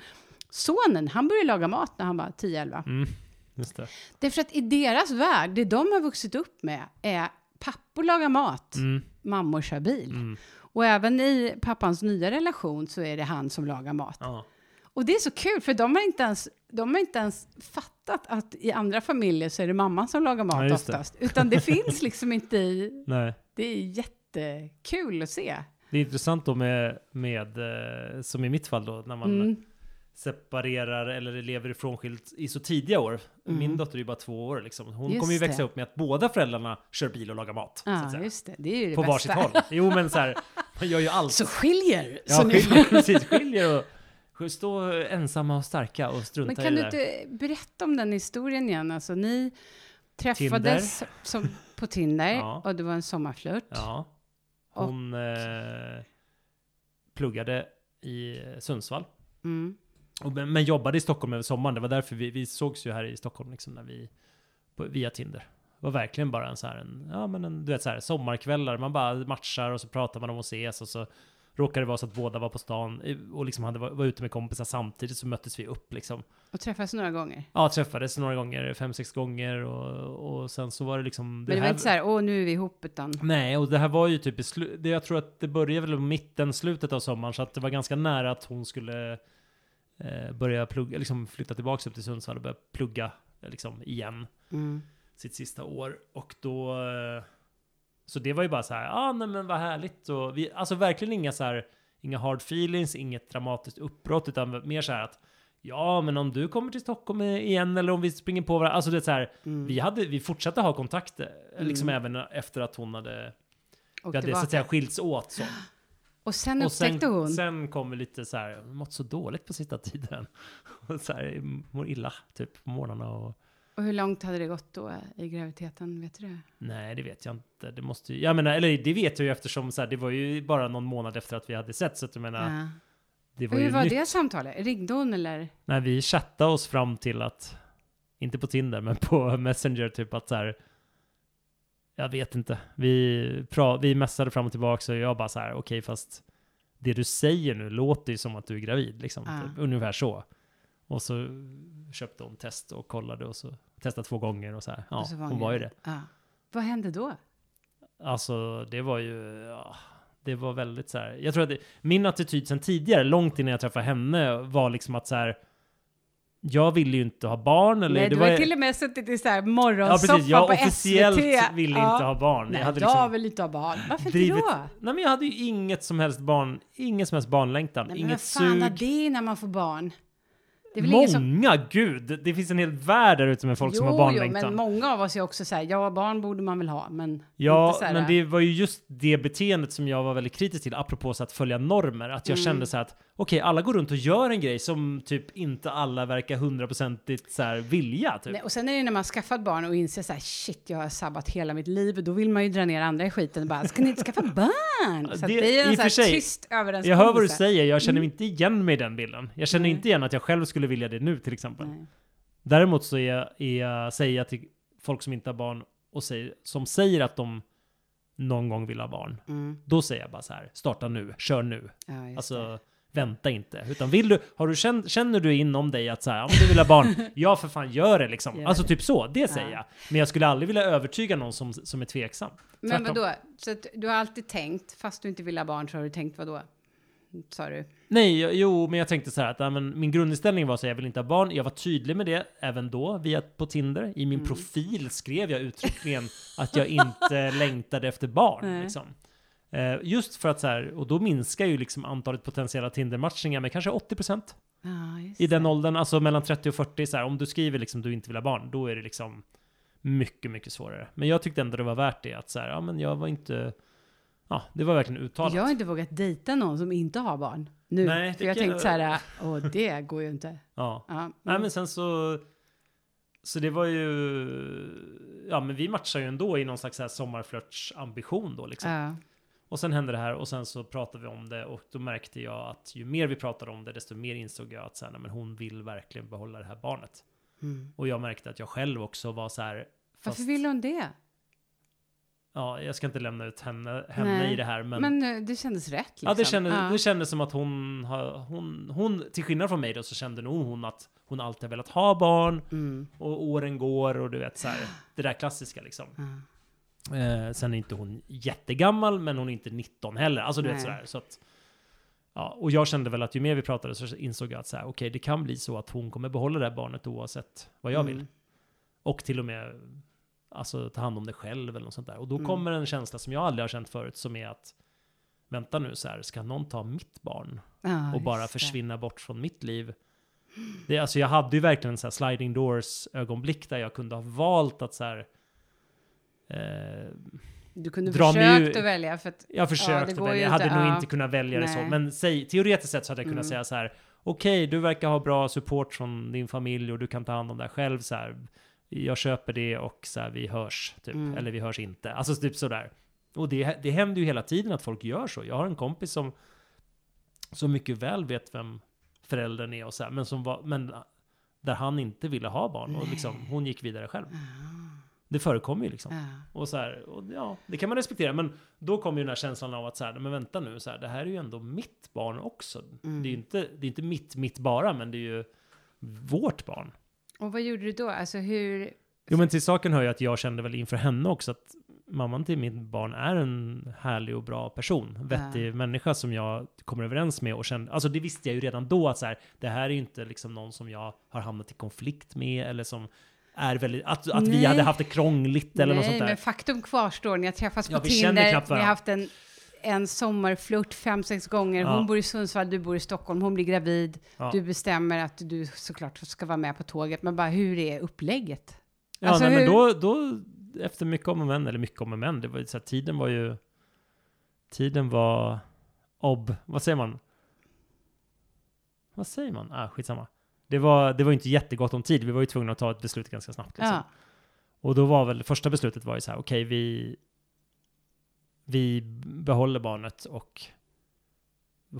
[SPEAKER 1] Sonen, han började laga mat när han var 10-11.
[SPEAKER 2] Mm. Just det.
[SPEAKER 1] Därför att i deras värld, det de har vuxit upp med är pappor lagar mat,
[SPEAKER 2] Mm.
[SPEAKER 1] mammor kör bil.
[SPEAKER 2] Mm.
[SPEAKER 1] Och även i pappans nya relation så är det han som lagar mat.
[SPEAKER 2] Ja.
[SPEAKER 1] Och det är så kul, för de har inte ens, de har inte ens fattat att i andra familjer så är det mamman som lagar
[SPEAKER 2] Ja,
[SPEAKER 1] mat
[SPEAKER 2] det.
[SPEAKER 1] oftast. Utan det finns liksom inte i...
[SPEAKER 2] Nej.
[SPEAKER 1] Det är jättekul att se.
[SPEAKER 2] Det är intressant då med, med eh, som i mitt fall då, när man
[SPEAKER 1] Mm.
[SPEAKER 2] separerar eller lever ifrånskilt i så tidiga år.
[SPEAKER 1] Mm.
[SPEAKER 2] Min dotter är ju bara två år liksom. Hon
[SPEAKER 1] Just
[SPEAKER 2] kommer ju växa
[SPEAKER 1] det.
[SPEAKER 2] upp med att båda föräldrarna kör bil och lagar mat. så
[SPEAKER 1] Ja,
[SPEAKER 2] säga.
[SPEAKER 1] just det. Det är ju det
[SPEAKER 2] På
[SPEAKER 1] bästa.
[SPEAKER 2] varsitt håll. Jo men så här, man gör ju allt.
[SPEAKER 1] Så skiljer.
[SPEAKER 2] ja,
[SPEAKER 1] så
[SPEAKER 2] skiljer, precis, skiljer och stå ensamma och starka och strunta
[SPEAKER 1] Men
[SPEAKER 2] i
[SPEAKER 1] kan
[SPEAKER 2] det
[SPEAKER 1] du
[SPEAKER 2] där.
[SPEAKER 1] inte berätta om den historien igen? Alltså, ni träffades som, på Tinder
[SPEAKER 2] Ja.
[SPEAKER 1] och det var en sommarflört.
[SPEAKER 2] Ja. Hon eh, pluggade i Sundsvall.
[SPEAKER 1] Mm.
[SPEAKER 2] Och, men, men jobbade i Stockholm över sommaren. Det var därför vi, vi sågs ju här i Stockholm liksom när vi, på, via Tinder. Det var verkligen bara en så här, en, ja men en, du vet så här, sommarkvällar. Man bara matchar och så pratar man om att ses och så råkade det vara så att båda var på stan och liksom hade, var, ute med kompisar samtidigt så möttes vi upp liksom.
[SPEAKER 1] Och träffades några gånger.
[SPEAKER 2] Ja, träffades några gånger, fem, sex gånger och, och sen så var det liksom...
[SPEAKER 1] Men det var inte så här, åh nu är vi ihop, utan...
[SPEAKER 2] Nej, och det här var ju typ i slutet, jag tror att det började väl mitten, slutet av sommaren, så att det var ganska nära att hon skulle eh, börja plugga, liksom flytta tillbaka upp till Sundsvall och börja plugga liksom igen
[SPEAKER 1] Mm.
[SPEAKER 2] sitt sista år. Och då, eh, så det var ju bara så här, ja ah, nej men vad härligt och vi, alltså verkligen inga så här, inga hard feelings, inget dramatiskt uppbrott, utan mer så här att Ja, men om du kommer till Stockholm igen eller om vi springer på varandra. Alltså det är så här,
[SPEAKER 1] Mm.
[SPEAKER 2] vi, hade, vi fortsatte ha kontakt, eh, liksom
[SPEAKER 1] Mm.
[SPEAKER 2] även efter att hon hade
[SPEAKER 1] Och,
[SPEAKER 2] vi hade så att säga skilts åt så.
[SPEAKER 1] och sen
[SPEAKER 2] Och sen,
[SPEAKER 1] upptäckte hon.
[SPEAKER 2] sen kom vi lite så här, mått så dåligt på sista tiden. Och så här, mår illa typ på morgnarna och
[SPEAKER 1] Och hur långt hade det gått då i graviditeten? Vet du det?
[SPEAKER 2] nej, det vet jag inte. Det måste ju, jag menar, eller det vet jag ju eftersom så här, det var ju bara någon månad efter att vi hade sett så att jag menar,
[SPEAKER 1] Ja.
[SPEAKER 2] det var
[SPEAKER 1] Och hur var
[SPEAKER 2] nytt.
[SPEAKER 1] det samtalet? Ringde hon eller?
[SPEAKER 2] När vi chattade oss fram till att, inte på Tinder, men på Messenger typ att så här, jag vet inte. Vi, pra, vi messade fram och tillbaka och jag bara så här, okej fast det du säger nu låter ju som att du är gravid, liksom.
[SPEAKER 1] Ja.
[SPEAKER 2] Typ, ungefär så. Och så köpte hon test och kollade och så testade två gånger och så här. Ja,
[SPEAKER 1] Och så
[SPEAKER 2] hon var ju det.
[SPEAKER 1] Ja. Vad hände då?
[SPEAKER 2] Alltså, det var ju, ja, det var väldigt så här. Jag tror att det, min attityd sen tidigare, långt innan jag träffade henne, var liksom att så här. Jag ville ju inte ha barn eller
[SPEAKER 1] Nej,
[SPEAKER 2] det
[SPEAKER 1] du
[SPEAKER 2] var
[SPEAKER 1] har till och med suttit i så här
[SPEAKER 2] Ja
[SPEAKER 1] morgonsoffa
[SPEAKER 2] precis, jag
[SPEAKER 1] på
[SPEAKER 2] officiellt
[SPEAKER 1] SVT.
[SPEAKER 2] ville
[SPEAKER 1] Ja.
[SPEAKER 2] inte ha barn.
[SPEAKER 1] Nej,
[SPEAKER 2] jag hade
[SPEAKER 1] jag
[SPEAKER 2] liksom
[SPEAKER 1] vill inte ha barn. Varför
[SPEAKER 2] drivit-
[SPEAKER 1] inte då?
[SPEAKER 2] Nej men jag hade ju inget som helst barn, ingen som helst barnlängtan,
[SPEAKER 1] Nej, men
[SPEAKER 2] inget
[SPEAKER 1] vad fan har
[SPEAKER 2] sug.
[SPEAKER 1] det när man får barn? Ingen som...
[SPEAKER 2] Många, gud! Det finns en hel värld där ute med folk
[SPEAKER 1] jo,
[SPEAKER 2] som har
[SPEAKER 1] jo,
[SPEAKER 2] barnlängtan.
[SPEAKER 1] men många av oss är också så här, ja, barn borde man väl ha, men
[SPEAKER 2] Ja, men det var ju just det beteendet som jag var väldigt kritisk till, apropå så att följa normer. Att jag
[SPEAKER 1] Mm.
[SPEAKER 2] kände så här att, okej, alla går runt och gör en grej som typ inte alla verkar hundraprocentigt så här vilja. Typ.
[SPEAKER 1] Nej, och sen är det när man skaffat barn och inser så här, shit, jag har sabbat hela mitt liv, då vill man ju dra ner andra i skiten och bara, ska ni inte skaffa barn? Så
[SPEAKER 2] Det-
[SPEAKER 1] det, är en så här
[SPEAKER 2] sig,
[SPEAKER 1] tyst överenskommelse.
[SPEAKER 2] Jag hör vad du säger, jag känner
[SPEAKER 1] Mm.
[SPEAKER 2] mig inte igen mig i den bilden. Jag känner
[SPEAKER 1] Nej.
[SPEAKER 2] inte igen att jag själv skulle vilja det nu till exempel.
[SPEAKER 1] Nej.
[SPEAKER 2] Däremot så är jag, är jag, säger jag till folk som inte har barn och säger, som säger att de någon gång vill ha barn,
[SPEAKER 1] Mm.
[SPEAKER 2] då säger jag bara så här, starta nu, kör nu.
[SPEAKER 1] Ja, just det.
[SPEAKER 2] Alltså, vänta inte. Utan vill du, har du känn, känner du inom dig att så här, om du vill ha barn, ja för fan gör det liksom.
[SPEAKER 1] Gör
[SPEAKER 2] alltså
[SPEAKER 1] det.
[SPEAKER 2] typ så, det säger
[SPEAKER 1] Ja.
[SPEAKER 2] jag. Men jag skulle aldrig vilja övertyga någon som, som är tveksam.
[SPEAKER 1] Men
[SPEAKER 2] tvärtom.
[SPEAKER 1] vadå? Så att du har alltid tänkt, fast du inte vill ha barn, så har du tänkt vadå? Sa du?
[SPEAKER 2] Nej, jo, men jag tänkte så här att ja, men min grundinställning var så här, jag vill inte ha barn. Jag var tydlig med det även då, via på Tinder. I min
[SPEAKER 1] Mm.
[SPEAKER 2] profil skrev jag uttryckligen att jag inte längtade efter barn. Liksom. Eh, just för att så här, och då minskar ju liksom antalet potentiella Tinder-matchningar med kanske 80%
[SPEAKER 1] Ja, just
[SPEAKER 2] i den
[SPEAKER 1] det.
[SPEAKER 2] åldern, alltså mellan 30 och 40. Så här, om du skriver liksom du inte vill ha barn, då är det liksom mycket, mycket svårare. Men jag tyckte ändå det var värt det, att så här, ja men jag var inte, ja, det var verkligen uttalat.
[SPEAKER 1] Jag har inte vågat dejta någon som inte har barn nu.
[SPEAKER 2] Nej,
[SPEAKER 1] för jag tänkte så här, åh det går ju inte.
[SPEAKER 2] Ja.
[SPEAKER 1] Ja,
[SPEAKER 2] Nej men sen så Så det var ju Ja men vi matchar ju ändå i någon slags sommarflörtsambition då liksom.
[SPEAKER 1] ja.
[SPEAKER 2] Och sen hände det här och sen så pratade vi om det och då märkte jag att ju mer vi pratade om det desto mer insåg jag att så här, nej, men hon vill verkligen behålla det här barnet.
[SPEAKER 1] Mm.
[SPEAKER 2] Och jag märkte att jag själv också var så här
[SPEAKER 1] Varför
[SPEAKER 2] fast-
[SPEAKER 1] vill hon det?
[SPEAKER 2] Ja, jag ska inte lämna ut henne, henne i det här men,
[SPEAKER 1] Men, eh, det kändes rätt liksom.
[SPEAKER 2] Ja, det kändes,
[SPEAKER 1] Ja.
[SPEAKER 2] det kändes som att hon, hon, hon, till skillnad från mig då, så kände nog hon att hon alltid har velat ha barn.
[SPEAKER 1] Mm.
[SPEAKER 2] Och åren går och du vet så här, det där klassiska liksom.
[SPEAKER 1] Ja.
[SPEAKER 2] Eh, sen är inte hon jättegammal, men hon är inte 19 heller. Alltså du vet
[SPEAKER 1] Nej.
[SPEAKER 2] sådär. Så att, ja, och jag kände väl att ju mer vi pratade så insåg jag att så här, okej, det kan bli så att hon kommer behålla det här barnet oavsett vad jag vill.
[SPEAKER 1] Mm.
[SPEAKER 2] Och till och med alltså, ta hand om det själv eller något sånt där. Och då
[SPEAKER 1] Mm.
[SPEAKER 2] kommer en känsla som jag aldrig har känt förut, som är att vänta nu så här, ska någon ta mitt barn
[SPEAKER 1] Ja,
[SPEAKER 2] och bara
[SPEAKER 1] just det.
[SPEAKER 2] försvinna bort från mitt liv? Det, alltså jag hade ju verkligen en så här sliding doors ögonblick där jag kunde ha valt att så här eh,
[SPEAKER 1] Du kunde
[SPEAKER 2] dra mig
[SPEAKER 1] försökt
[SPEAKER 2] ur-
[SPEAKER 1] att välja för att
[SPEAKER 2] jag försökte
[SPEAKER 1] ju
[SPEAKER 2] välja, jag hade
[SPEAKER 1] inte,
[SPEAKER 2] nog
[SPEAKER 1] ja.
[SPEAKER 2] inte kunnat välja det så.
[SPEAKER 1] Nej.
[SPEAKER 2] Men säg, teoretiskt sett så hade jag kunnat
[SPEAKER 1] Mm.
[SPEAKER 2] säga så här. Okej, du verkar ha bra support från din familj och du kan ta hand om det här själv. Så här, jag köper det och så här, vi hörs. Typ.
[SPEAKER 1] Mm.
[SPEAKER 2] Eller vi hörs inte. Alltså typ sådär. Och det, det händer ju hela tiden att folk gör så. Jag har en kompis som så mycket väl vet vem föräldern är och så här, men som var, men där han inte ville ha barn och liksom, hon gick vidare själv. Det förekommer ju liksom.
[SPEAKER 1] ja.
[SPEAKER 2] Och så här, och ja, det kan man respektera. Men då kommer ju den här känslan av att så här, men vänta nu, så här, det här är ju ändå mitt barn också.
[SPEAKER 1] Mm.
[SPEAKER 2] Det är ju inte, det är inte mitt, mitt bara, men det är ju vårt barn.
[SPEAKER 1] Och vad gjorde du då? Alltså hur...
[SPEAKER 2] Jo, men till saken hör ju att jag kände väl inför henne också att mamman till mitt barn är en härlig och bra person. Vettig människa som jag kommer överens med och kände, alltså det visste jag ju redan då att så här, det här är ju inte liksom någon som jag har hamnat i konflikt med eller som är väldigt, att, att vi
[SPEAKER 1] Nej.
[SPEAKER 2] hade haft det krångligt eller något sånt
[SPEAKER 1] Nej,
[SPEAKER 2] där.
[SPEAKER 1] men faktum kvarstår. Ni har träffats
[SPEAKER 2] Ja,
[SPEAKER 1] på Tinder, ni har haft en, en sommarflört fem, sex gånger.
[SPEAKER 2] Ja.
[SPEAKER 1] Hon bor i Sundsvall, du bor i Stockholm. Hon blir gravid.
[SPEAKER 2] Ja.
[SPEAKER 1] Du bestämmer att du såklart ska vara med på tåget. Men bara hur är upplägget?
[SPEAKER 2] Ja,
[SPEAKER 1] Alltså,
[SPEAKER 2] nej, men
[SPEAKER 1] hur-
[SPEAKER 2] då, då, efter mycket om och men, eller mycket om och men, det var ju så här, tiden var ju, tiden var ob, vad säger man? Vad säger man? Ah, skitsamma. Det var, det var inte jättegott om tid, vi var ju tvungna att ta ett beslut ganska snabbt. Liksom.
[SPEAKER 1] Ja.
[SPEAKER 2] Och då var väl, första beslutet var ju så här, okej, vi, vi behåller barnet och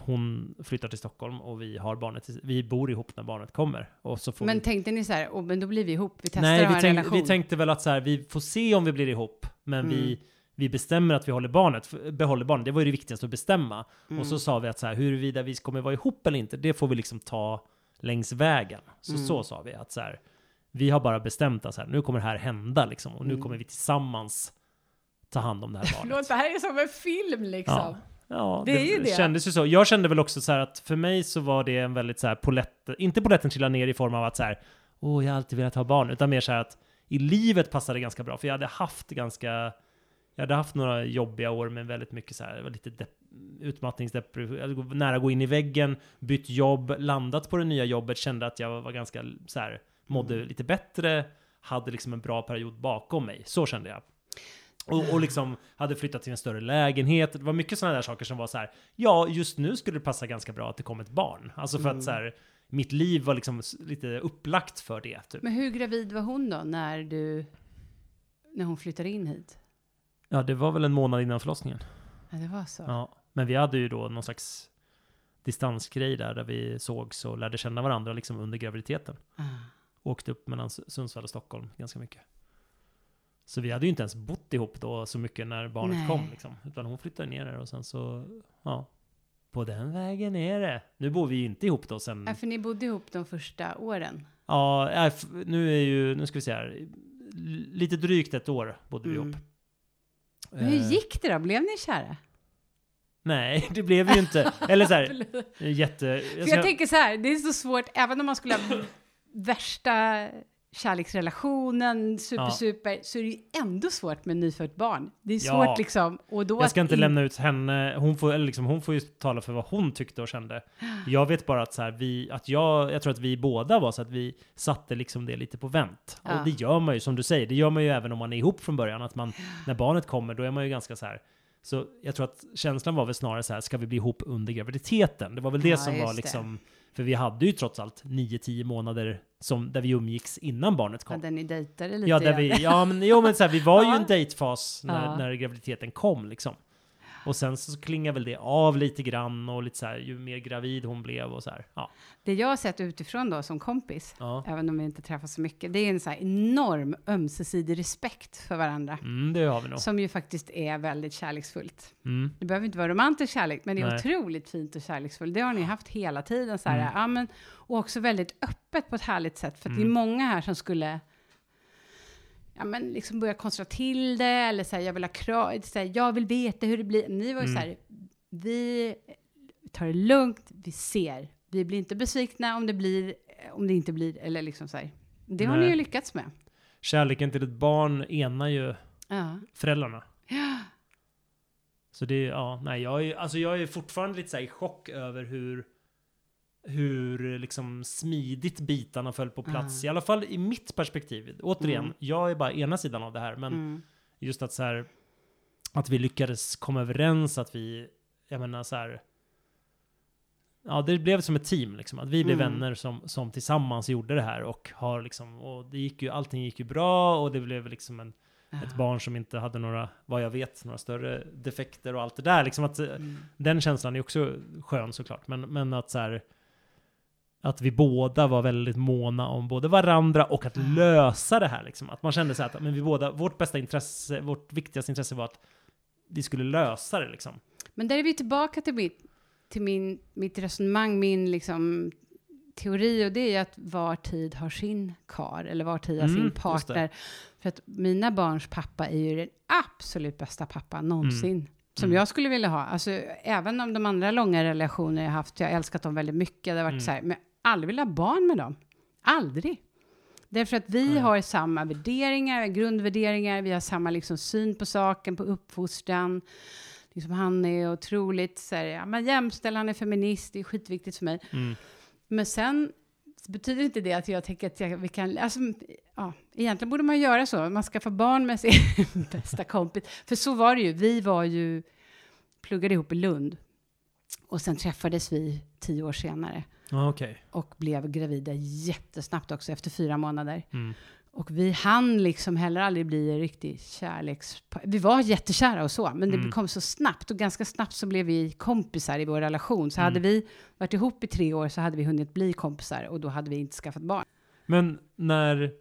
[SPEAKER 2] hon flyttar till Stockholm och vi har barnet, vi bor ihop när barnet kommer. Och så får
[SPEAKER 1] Men
[SPEAKER 2] vi
[SPEAKER 1] tänkte ni så här, oh, men då blir vi ihop, vi testar
[SPEAKER 2] Nej, vi, tänk,
[SPEAKER 1] relation?
[SPEAKER 2] vi tänkte väl att så här, vi får se om vi blir ihop, men
[SPEAKER 1] Mm.
[SPEAKER 2] vi, vi bestämmer att vi håller barnet, behåller barnet. Det var ju det viktigaste att bestämma.
[SPEAKER 1] Mm.
[SPEAKER 2] Och så sa vi att så här, huruvida vi kommer vara ihop eller inte, det får vi liksom ta längs vägen. Så,
[SPEAKER 1] Mm.
[SPEAKER 2] så sa vi att så här, vi har bara bestämt att så här, nu kommer det här hända liksom, och nu
[SPEAKER 1] Mm.
[SPEAKER 2] kommer vi tillsammans ta hand om det här
[SPEAKER 1] Förlåt,
[SPEAKER 2] barnet.
[SPEAKER 1] det här är som en film liksom.
[SPEAKER 2] Ja. Ja,
[SPEAKER 1] Det ju det.
[SPEAKER 2] kändes ju så. Jag kände väl också så här att för mig så var det en väldigt så här polett, inte poletten trilla ner i form av att så här, åh, jag har alltid velat ha barn, utan mer så här att i livet passade det ganska bra, för jag hade haft ganska, jag hade haft några jobbiga år med väldigt mycket så här, det lite utmattningsdepression, nära att gå in i väggen, bytt jobb, landat på det nya jobbet, kände att jag var ganska så här, mådde
[SPEAKER 1] Mm.
[SPEAKER 2] lite bättre, hade liksom en bra period bakom mig. Så kände jag. Och, och liksom hade flyttat till en större lägenhet. Det var mycket sådana där saker som var så här, ja, just nu skulle det passa ganska bra att det kom ett barn. Alltså för
[SPEAKER 1] Mm.
[SPEAKER 2] att så här, mitt liv var liksom lite upplagt för det. Typ.
[SPEAKER 1] Men hur gravid var hon då när du, när hon flyttade in hit?
[SPEAKER 2] Ja, det var väl en månad innan förlossningen.
[SPEAKER 1] Ja, det var så.
[SPEAKER 2] Ja. Men vi hade ju då någon slags distansgrej där, där vi sågs och lärde känna varandra liksom under graviditeten.
[SPEAKER 1] Ah.
[SPEAKER 2] Åkte upp mellan Sundsvall och Stockholm ganska mycket. Så vi hade ju inte ens bott ihop då så mycket när barnet
[SPEAKER 1] Nej.
[SPEAKER 2] kom liksom. Utan hon flyttade ner där och sen så, ja. På den vägen är det. Nu bor vi ju inte ihop då sen.
[SPEAKER 1] Ja, för ni bodde ihop de första åren.
[SPEAKER 2] Ja, nu är ju, nu ska vi se här. Lite drygt ett år bodde vi
[SPEAKER 1] Mm.
[SPEAKER 2] ihop.
[SPEAKER 1] Men hur
[SPEAKER 2] Eh,
[SPEAKER 1] gick det då? Blev ni kära?
[SPEAKER 2] Nej, det blev vi ju inte. Eller så här, jätte... Jag
[SPEAKER 1] För
[SPEAKER 2] ska,
[SPEAKER 1] jag tänker så här, det är så svårt, även om man skulle ha värsta kärleksrelationen, super,
[SPEAKER 2] Ja.
[SPEAKER 1] super, så är det ju ändå svårt med nyfött barn. Det är
[SPEAKER 2] Ja.
[SPEAKER 1] svårt liksom. Och då
[SPEAKER 2] jag ska inte
[SPEAKER 1] in-
[SPEAKER 2] lämna ut henne, hon får, liksom, hon får ju tala för vad hon tyckte och kände. Jag vet bara att så här, vi, att jag, jag tror att vi båda var så att vi satte liksom det lite på vänt.
[SPEAKER 1] Ja.
[SPEAKER 2] Och det gör man ju, som du säger, det gör man ju även om man är ihop från början, att man, när barnet kommer, då är man ju ganska så här, så jag tror att känslan var väl snarare så här, ska vi bli ihop under graviditeten? Det var väl det
[SPEAKER 1] Ja,
[SPEAKER 2] som var
[SPEAKER 1] det.
[SPEAKER 2] liksom, för vi hade ju trots allt 9-10 månader som, där vi umgicks innan barnet kom.
[SPEAKER 1] Hade ni dejtade lite?
[SPEAKER 2] Ja, där vi, ja, men, jo, men så här, vi var ju i
[SPEAKER 1] Ja.
[SPEAKER 2] en dejtfas när,
[SPEAKER 1] Ja.
[SPEAKER 2] när graviditeten kom liksom. Och sen så klingar väl det av lite grann och lite så här, ju mer gravid hon blev och så här. Ja.
[SPEAKER 1] Det jag har sett utifrån då som kompis,
[SPEAKER 2] ja.
[SPEAKER 1] även om vi inte träffas så mycket, det är en så här enorm ömsesidig respekt för varandra.
[SPEAKER 2] Mm, det har vi nog.
[SPEAKER 1] Som ju faktiskt är väldigt kärleksfullt.
[SPEAKER 2] Mm.
[SPEAKER 1] Det behöver inte vara romantisk kärlek, men det är
[SPEAKER 2] Nej.
[SPEAKER 1] otroligt fint och kärleksfullt. Det har ni haft hela tiden. Så här,
[SPEAKER 2] Mm.
[SPEAKER 1] ja, men, och också väldigt öppet på ett härligt sätt. För att det är
[SPEAKER 2] Mm.
[SPEAKER 1] många här som skulle ja, men liksom börja konstra till det, eller säga jag vill ha krav, så här, jag vill veta hur det blir. Ni var ju
[SPEAKER 2] Mm.
[SPEAKER 1] så här, vi tar det lugnt, vi ser. Vi blir inte besvikna om det blir, om det inte blir, eller liksom så här. Det har
[SPEAKER 2] Nej.
[SPEAKER 1] ni ju lyckats med.
[SPEAKER 2] Kärleken till ett barn enar ju
[SPEAKER 1] Ja.
[SPEAKER 2] föräldrarna.
[SPEAKER 1] Ja.
[SPEAKER 2] Så det, ja, nej, jag är, alltså jag är fortfarande lite så här i chock över hur, hur liksom smidigt bitarna föll på plats.
[SPEAKER 1] Ah.
[SPEAKER 2] I alla fall i mitt perspektiv. Återigen,
[SPEAKER 1] Mm.
[SPEAKER 2] jag är bara ena sidan av det här, men
[SPEAKER 1] Mm.
[SPEAKER 2] just att så här, att vi lyckades komma överens, att vi, jag menar så här, ja det blev som ett team liksom, att vi blev
[SPEAKER 1] Mm.
[SPEAKER 2] vänner som, som tillsammans gjorde det här och har liksom, och det gick ju, allting gick ju bra och det blev liksom en, ett barn som inte hade några, vad jag vet, några större defekter och allt det där liksom att,
[SPEAKER 1] Mm.
[SPEAKER 2] den känslan är också skön såklart, men, men att så här, att vi båda var väldigt måna om både varandra och att lösa det här liksom. Att man kände så här att men vi båda, vårt bästa intresse, vårt viktigaste intresse var att vi skulle lösa det liksom.
[SPEAKER 1] Men där är vi tillbaka till mitt, till min, mitt resonemang, min liksom teori och det är att var tid har sin kar eller var tid har
[SPEAKER 2] Mm,
[SPEAKER 1] sin partner. För att mina barns pappa är ju den absolut bästa pappa någonsin. Som
[SPEAKER 2] Mm.
[SPEAKER 1] jag skulle vilja ha. Alltså, även om de andra långa relationer jag haft, jag har älskat dem väldigt mycket. Det har varit
[SPEAKER 2] Mm.
[SPEAKER 1] så här, men jag aldrig velat ha barn med dem. Aldrig. Därför att vi
[SPEAKER 2] Nej.
[SPEAKER 1] har samma värderingar, grundvärderingar, vi har samma liksom syn på saken, på uppfostran. Liksom han är otroligt så här, ja, men jämställd, han är feminist, det är skitviktigt för mig.
[SPEAKER 2] Mm.
[SPEAKER 1] Men sen så betyder inte det att jag tänker att jag, vi kan, alltså, ja, egentligen borde man göra så, man ska få barn med sin bästa kompis. För så var det ju, vi var ju, pluggade ihop i Lund. Och sen träffades vi tio år senare
[SPEAKER 2] Ja, okej.
[SPEAKER 1] och blev gravida jättesnabbt också, efter fyra månader.
[SPEAKER 2] Mm.
[SPEAKER 1] Och vi hann liksom heller aldrig bli en riktig kärleks... Vi var jättekära och så, men det
[SPEAKER 2] Mm.
[SPEAKER 1] kom så snabbt. Och ganska snabbt så blev vi kompisar i vår relation. Så
[SPEAKER 2] Mm.
[SPEAKER 1] hade vi varit ihop i tre år så hade vi hunnit bli kompisar och då hade vi inte skaffat barn.
[SPEAKER 2] Men när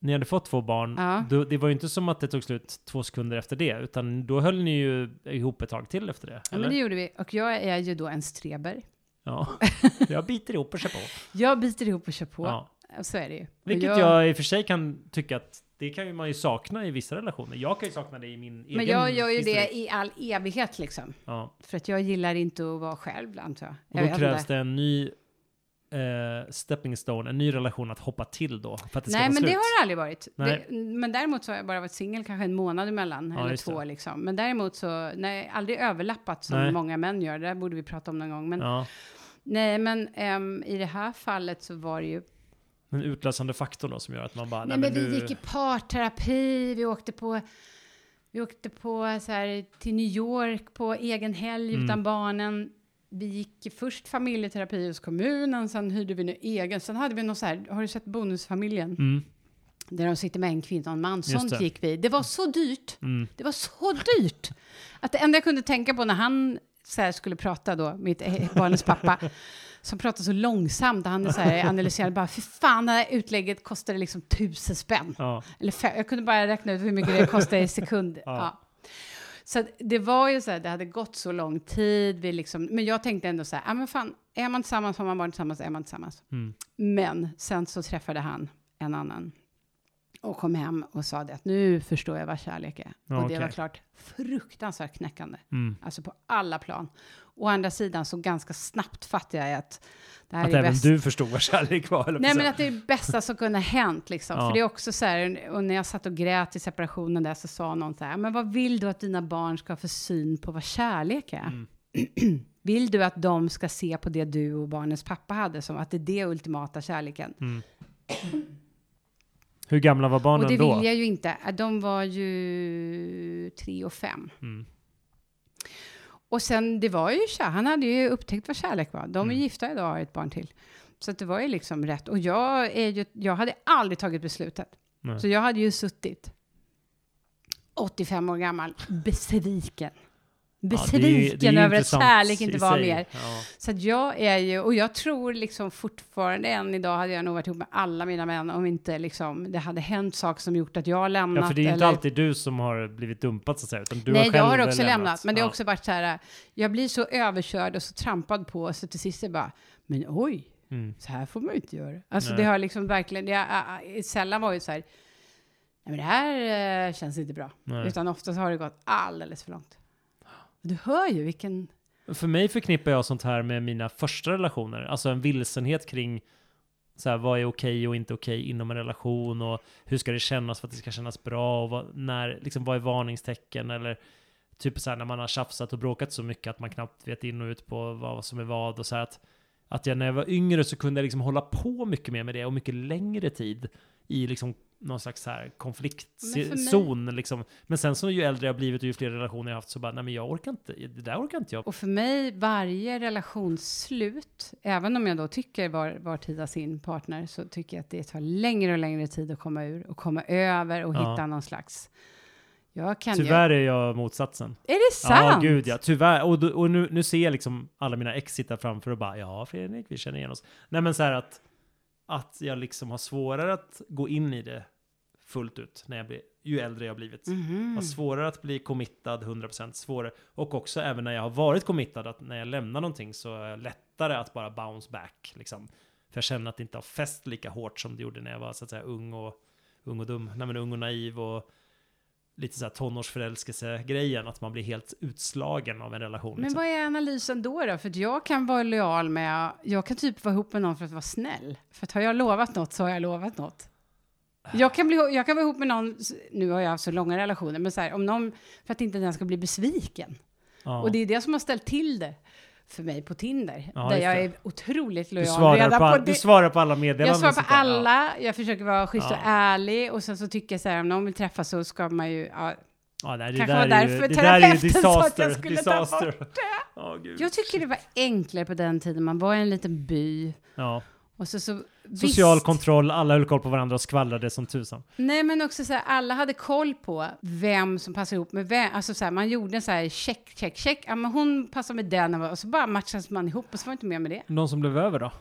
[SPEAKER 2] ni hade fått två barn,
[SPEAKER 1] Ja.
[SPEAKER 2] då, det var ju inte som att det tog slut två sekunder efter det, utan då höll ni ju ihop ett tag till efter det.
[SPEAKER 1] Ja,
[SPEAKER 2] Eller?
[SPEAKER 1] men det gjorde vi. Och jag är ju då en streber.
[SPEAKER 2] Ja, jag biter ihop och kör på.
[SPEAKER 1] Jag biter ihop och kör på.
[SPEAKER 2] Ja.
[SPEAKER 1] Så är det ju.
[SPEAKER 2] Vilket jag... i och för sig kan tycka att det kan ju man ju sakna i vissa relationer. Jag kan ju sakna det i min egen
[SPEAKER 1] Men jag gör ju
[SPEAKER 2] historik.
[SPEAKER 1] det i all evighet liksom.
[SPEAKER 2] Ja.
[SPEAKER 1] För att jag gillar inte att vara själv, antar jag.
[SPEAKER 2] Och
[SPEAKER 1] jag
[SPEAKER 2] då krävs det en ny eh, stepping stone, en ny relation att hoppa till då. För att det ska
[SPEAKER 1] Nej,
[SPEAKER 2] vara
[SPEAKER 1] men
[SPEAKER 2] slut.
[SPEAKER 1] det har det aldrig varit. Det, men däremot så har jag bara varit singel kanske en månad emellan,
[SPEAKER 2] Ja,
[SPEAKER 1] eller två
[SPEAKER 2] det.
[SPEAKER 1] liksom. Men däremot så, nej, aldrig överlappat som
[SPEAKER 2] Nej.
[SPEAKER 1] många män gör. Det där borde vi prata om någon gång. Men,
[SPEAKER 2] Ja,
[SPEAKER 1] Nej, men ehm, i det här fallet så var det ju...
[SPEAKER 2] den utlösande faktorn då som gör att man bara,
[SPEAKER 1] Nej, men vi
[SPEAKER 2] nu-
[SPEAKER 1] gick i parterapi, vi åkte på... Vi åkte på så här, till New York på egen helg
[SPEAKER 2] Mm.
[SPEAKER 1] utan barnen. Vi gick först familjeterapi hos kommunen, sen hyrde vi en egen. Sen hade vi någon så här, har du sett Bonusfamiljen?
[SPEAKER 2] Mm,
[SPEAKER 1] Där de sitter med en kvinna och en man. Sånt gick vi. Det var så dyrt.
[SPEAKER 2] mm,
[SPEAKER 1] Det var så dyrt. Att det enda jag kunde tänka på när han så här skulle prata då, mitt eh, barnens pappa, som pratar så långsamt. Han är så här, analyserade bara, för fan, det här utlägget kostade liksom tusen spänn.
[SPEAKER 2] Ja.
[SPEAKER 1] Eller fem, jag kunde bara räkna ut hur mycket det kostade i sekunder.
[SPEAKER 2] Ja.
[SPEAKER 1] ja. Så det var ju så här, det hade gått så lång tid. Vi liksom, men jag tänkte ändå så här, ja men fan, är man tillsammans har man varit tillsammans, är man tillsammans.
[SPEAKER 2] Mm.
[SPEAKER 1] Men sen så träffade han en annan och kom hem och sa det att nu förstår jag vad kärlek är.
[SPEAKER 2] Ja,
[SPEAKER 1] och det
[SPEAKER 2] okej.
[SPEAKER 1] var klart fruktansvärt knäckande,
[SPEAKER 2] Mm.
[SPEAKER 1] alltså på alla plan. Å andra sidan så ganska snabbt fattade jag att det här
[SPEAKER 2] Att
[SPEAKER 1] är
[SPEAKER 2] även
[SPEAKER 1] bäst.
[SPEAKER 2] du förstod vad kärlek var,
[SPEAKER 1] Nej, men att det är det bästa som kunde hänt. Liksom.
[SPEAKER 2] Ja.
[SPEAKER 1] För det är också så här, och när jag satt och grät i separationen där så sa någon så här, men vad vill du att dina barn ska ha för syn på vad kärlek är?
[SPEAKER 2] Mm.
[SPEAKER 1] vill du att de ska se på det du och barnens pappa hade som att det är det ultimata kärleken?
[SPEAKER 2] Mm. Hur gamla var barnen
[SPEAKER 1] och det
[SPEAKER 2] då?
[SPEAKER 1] vill jag ju inte. De var ju tre och fem.
[SPEAKER 2] Mm.
[SPEAKER 1] Och sen, det var ju han hade ju upptäckt vad kärlek var. De är
[SPEAKER 2] Mm.
[SPEAKER 1] gifta idag och har ett barn till. Så att det var ju liksom rätt. Och jag, är ju, jag hade aldrig tagit beslutet.
[SPEAKER 2] Nej.
[SPEAKER 1] Så jag hade ju suttit 85 år gammal, besviken.
[SPEAKER 2] Ja, det är
[SPEAKER 1] Besviken
[SPEAKER 2] det är ju
[SPEAKER 1] över att kärlek inte var
[SPEAKER 2] sig.
[SPEAKER 1] mer.
[SPEAKER 2] Ja.
[SPEAKER 1] Så att jag är ju, och jag tror liksom fortfarande än idag hade jag nog varit ihop med alla mina män om inte liksom det hade hänt saker som gjort att jag lämnat.
[SPEAKER 2] ja, för det är ju inte
[SPEAKER 1] eller-
[SPEAKER 2] alltid du som har blivit dumpad så att säga, utan du
[SPEAKER 1] Nej,
[SPEAKER 2] har själv
[SPEAKER 1] jag har också
[SPEAKER 2] lämnat.
[SPEAKER 1] lämnat. Men det har
[SPEAKER 2] Ja.
[SPEAKER 1] också varit så här, jag blir så överkörd och så trampad på så till sist är jag bara, men oj,
[SPEAKER 2] Mm.
[SPEAKER 1] så här får man ju inte göra. Alltså
[SPEAKER 2] Nej.
[SPEAKER 1] det har liksom verkligen, det har, sällan varit så här, nej men det här eh, känns inte bra.
[SPEAKER 2] Nej.
[SPEAKER 1] Utan oftast har det gått alldeles för långt. Du hör ju vilken,
[SPEAKER 2] För mig förknippar jag sånt här med mina första relationer, alltså en vilsenhet kring så här, vad är okej och inte okej inom en relation och hur ska det kännas för att det ska kännas bra och vad, när, liksom, vad är varningstecken? Eller typ så här när man har tjafsat och bråkat så mycket att man knappt vet in och ut på vad som är vad och så här att, att jag när jag var yngre så kunde jag liksom hålla på mycket mer med det och mycket längre tid i liksom någon slags här konfliktzon liksom. Men sen så ju äldre jag blivit och ju fler relationer jag haft så bara, nej men jag orkar inte, det där orkar inte jag
[SPEAKER 1] och för mig varje relationsslut, även om jag då tycker var, var tid har sin partner, så tycker jag att det tar längre och längre tid att komma ur och komma över och
[SPEAKER 2] Ja.
[SPEAKER 1] hitta någon slags, jag kan ju,
[SPEAKER 2] Tyvärr är jag motsatsen.
[SPEAKER 1] är det sant?
[SPEAKER 2] Ja, gud ja. Tyvärr. Och, och nu, nu ser jag liksom alla mina ex sitta framför och bara, ja Fredrik, vi känner igen oss. Nej men så här att, att jag liksom har svårare att gå in i det fullt ut när jag blir, ju äldre jag blivit.
[SPEAKER 1] Mhm.
[SPEAKER 2] Har svårare att bli committad 100% svårare. Och också även när jag har varit committad, att när jag lämnar någonting så är jag lättare att bara bounce back. Liksom. För jag känner att det inte har fäst lika hårt som det gjorde när jag var så att säga ung och, ung och dum. Nej men ung och naiv och lite så här tonårsförälskelse-grejen. Att man blir helt utslagen av en relation.
[SPEAKER 1] Men
[SPEAKER 2] liksom.
[SPEAKER 1] vad är analysen då? då? För jag kan vara lojal med, jag kan typ vara ihop med någon för att vara snäll. För att har jag lovat något så har jag lovat något. Jag kan, bli, jag kan vara ihop med någon, nu har jag haft så långa relationer, men så här, om någon, för att inte den ska bli besviken.
[SPEAKER 2] Ja.
[SPEAKER 1] Och det är det som har ställt till det för mig på Tinder.
[SPEAKER 2] Ja,
[SPEAKER 1] där jag
[SPEAKER 2] det.
[SPEAKER 1] är otroligt
[SPEAKER 2] du,
[SPEAKER 1] lojal.
[SPEAKER 2] svarar
[SPEAKER 1] redan
[SPEAKER 2] på, all,
[SPEAKER 1] det.
[SPEAKER 2] du svarar på alla meddelanden.
[SPEAKER 1] jag svarar på
[SPEAKER 2] där. Ja.
[SPEAKER 1] alla, jag försöker vara schysst
[SPEAKER 2] Ja.
[SPEAKER 1] och ärlig och sen så tycker jag så här, om någon vill träffas så ska man ju, ja,
[SPEAKER 2] Ja, nej, det
[SPEAKER 1] Kanske
[SPEAKER 2] där
[SPEAKER 1] var därför
[SPEAKER 2] det där är ju
[SPEAKER 1] att jag
[SPEAKER 2] disaster.
[SPEAKER 1] skulle ta
[SPEAKER 2] disaster. Ja, gud.
[SPEAKER 1] Jag tycker det var enklare på den tiden, man var i en liten by
[SPEAKER 2] Ja.
[SPEAKER 1] Och så, så
[SPEAKER 2] Social
[SPEAKER 1] visst,
[SPEAKER 2] kontroll, alla höll koll på varandra och skvallrade som tusan.
[SPEAKER 1] Nej, men också så här, alla hade koll på vem som passar ihop med vem. Alltså så här, man gjorde en så här check, check, check. Ja, men hon passar med den och så bara matchades man ihop och så var inte mer med det.
[SPEAKER 2] De som blev över då?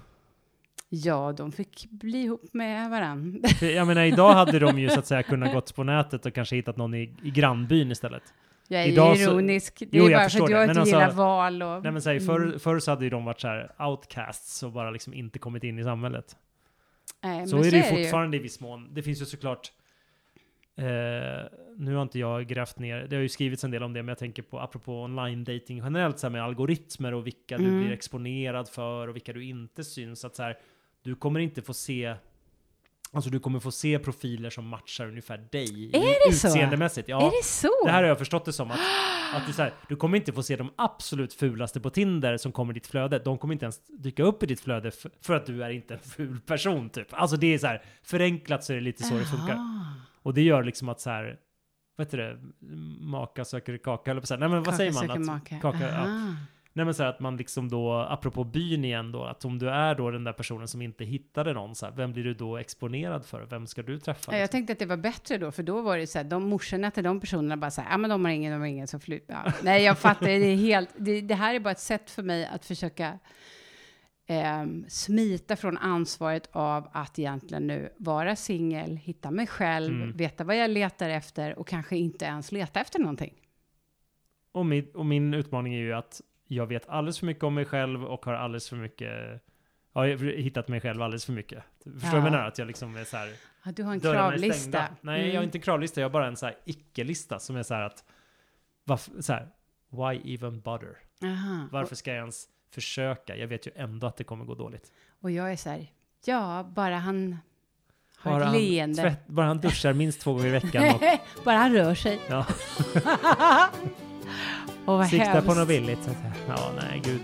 [SPEAKER 1] Ja, de fick bli ihop med varann.
[SPEAKER 2] För Jag menar, idag hade de ju så att säga kunnat gått på nätet och kanske hittat någon i, i grannbyn istället.
[SPEAKER 1] Jag är
[SPEAKER 2] Idag
[SPEAKER 1] ju
[SPEAKER 2] så-
[SPEAKER 1] ironisk. Det
[SPEAKER 2] Jo,
[SPEAKER 1] är bara för att jag inte
[SPEAKER 2] alltså-
[SPEAKER 1] gillar val och...
[SPEAKER 2] Nej men säg, förr,
[SPEAKER 1] Mm.
[SPEAKER 2] förr så hade ju de varit så här outcasts och bara liksom inte kommit in i samhället.
[SPEAKER 1] Nej,
[SPEAKER 2] Så
[SPEAKER 1] men
[SPEAKER 2] är det ju fortfarande i viss mån. Det finns ju såklart Eh, nu har inte jag grävt ner, det har ju skrivits en del om det, men jag tänker på apropå online dating generellt så här med algoritmer och vilka du
[SPEAKER 1] Mm.
[SPEAKER 2] blir exponerad för och vilka du inte syns. Att så här, du kommer inte få se Alltså du kommer få se profiler som matchar ungefär dig
[SPEAKER 1] Är det så?
[SPEAKER 2] utseendemässigt. Ja,
[SPEAKER 1] Är det så?
[SPEAKER 2] det här har jag förstått det som att, att du, så här, du kommer inte få se de absolut fulaste på Tinder som kommer i ditt flöde. De kommer inte ens dyka upp i ditt flöde för, för att du är inte en ful person typ. Alltså det är så här, förenklat så är det lite så det funkar. Och det gör liksom att så här, vad heter det, maka söker kaka eller på så här. Nej men vad
[SPEAKER 1] Kaka
[SPEAKER 2] säger man? Att,
[SPEAKER 1] maka.
[SPEAKER 2] kaka, ja. Nej men så här att man liksom då, apropå byn igen då, att om du är då den där personen som inte hittade någon, så här, vem blir du då exponerad för? Vem ska du träffa?
[SPEAKER 1] Ja, jag
[SPEAKER 2] liksom?
[SPEAKER 1] tänkte att det var bättre då, för då var det så här, de morsorna till de personerna bara så här, ja men de har ingen, de har ingen, så flyt. Ja. Nej, jag fattar, det är helt, det, det här är bara ett sätt för mig att försöka ehm, smita från ansvaret av att egentligen nu vara singel, hitta mig själv,
[SPEAKER 2] Mm.
[SPEAKER 1] veta vad jag letar efter och kanske inte ens leta efter någonting.
[SPEAKER 2] Och min, och min utmaning är ju att jag vet alldeles för mycket om mig själv och har alldeles för mycket Ja, jag har hittat mig själv alldeles för mycket. Förstår du vad jag
[SPEAKER 1] Ja.
[SPEAKER 2] menar? Att jag liksom är så här,
[SPEAKER 1] Ja, du har en kravlista.
[SPEAKER 2] Nej,
[SPEAKER 1] Mm.
[SPEAKER 2] jag har inte en kravlista, jag har bara en så här icke-lista som är så här att, varför, så här, why even bother?
[SPEAKER 1] Aha.
[SPEAKER 2] Varför ska jag ens försöka? Jag vet ju ändå att det kommer gå dåligt.
[SPEAKER 1] Och, och jag är så här, ja, bara han har
[SPEAKER 2] Bara
[SPEAKER 1] ett
[SPEAKER 2] han,
[SPEAKER 1] leende.
[SPEAKER 2] tvätt, bara han duschar minst två gånger i veckan och
[SPEAKER 1] bara han rör sig.
[SPEAKER 2] Ja.
[SPEAKER 1] och vad
[SPEAKER 2] siktar
[SPEAKER 1] hemskt.
[SPEAKER 2] på något billigt. Så att, ja, nej, gud.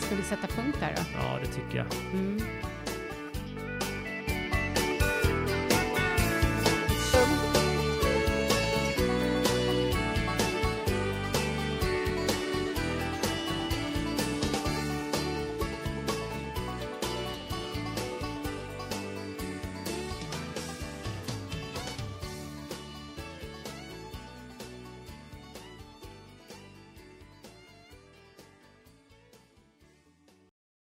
[SPEAKER 1] Ska vi sätta punkt där då?
[SPEAKER 2] Ja, det tycker jag.
[SPEAKER 1] Mm.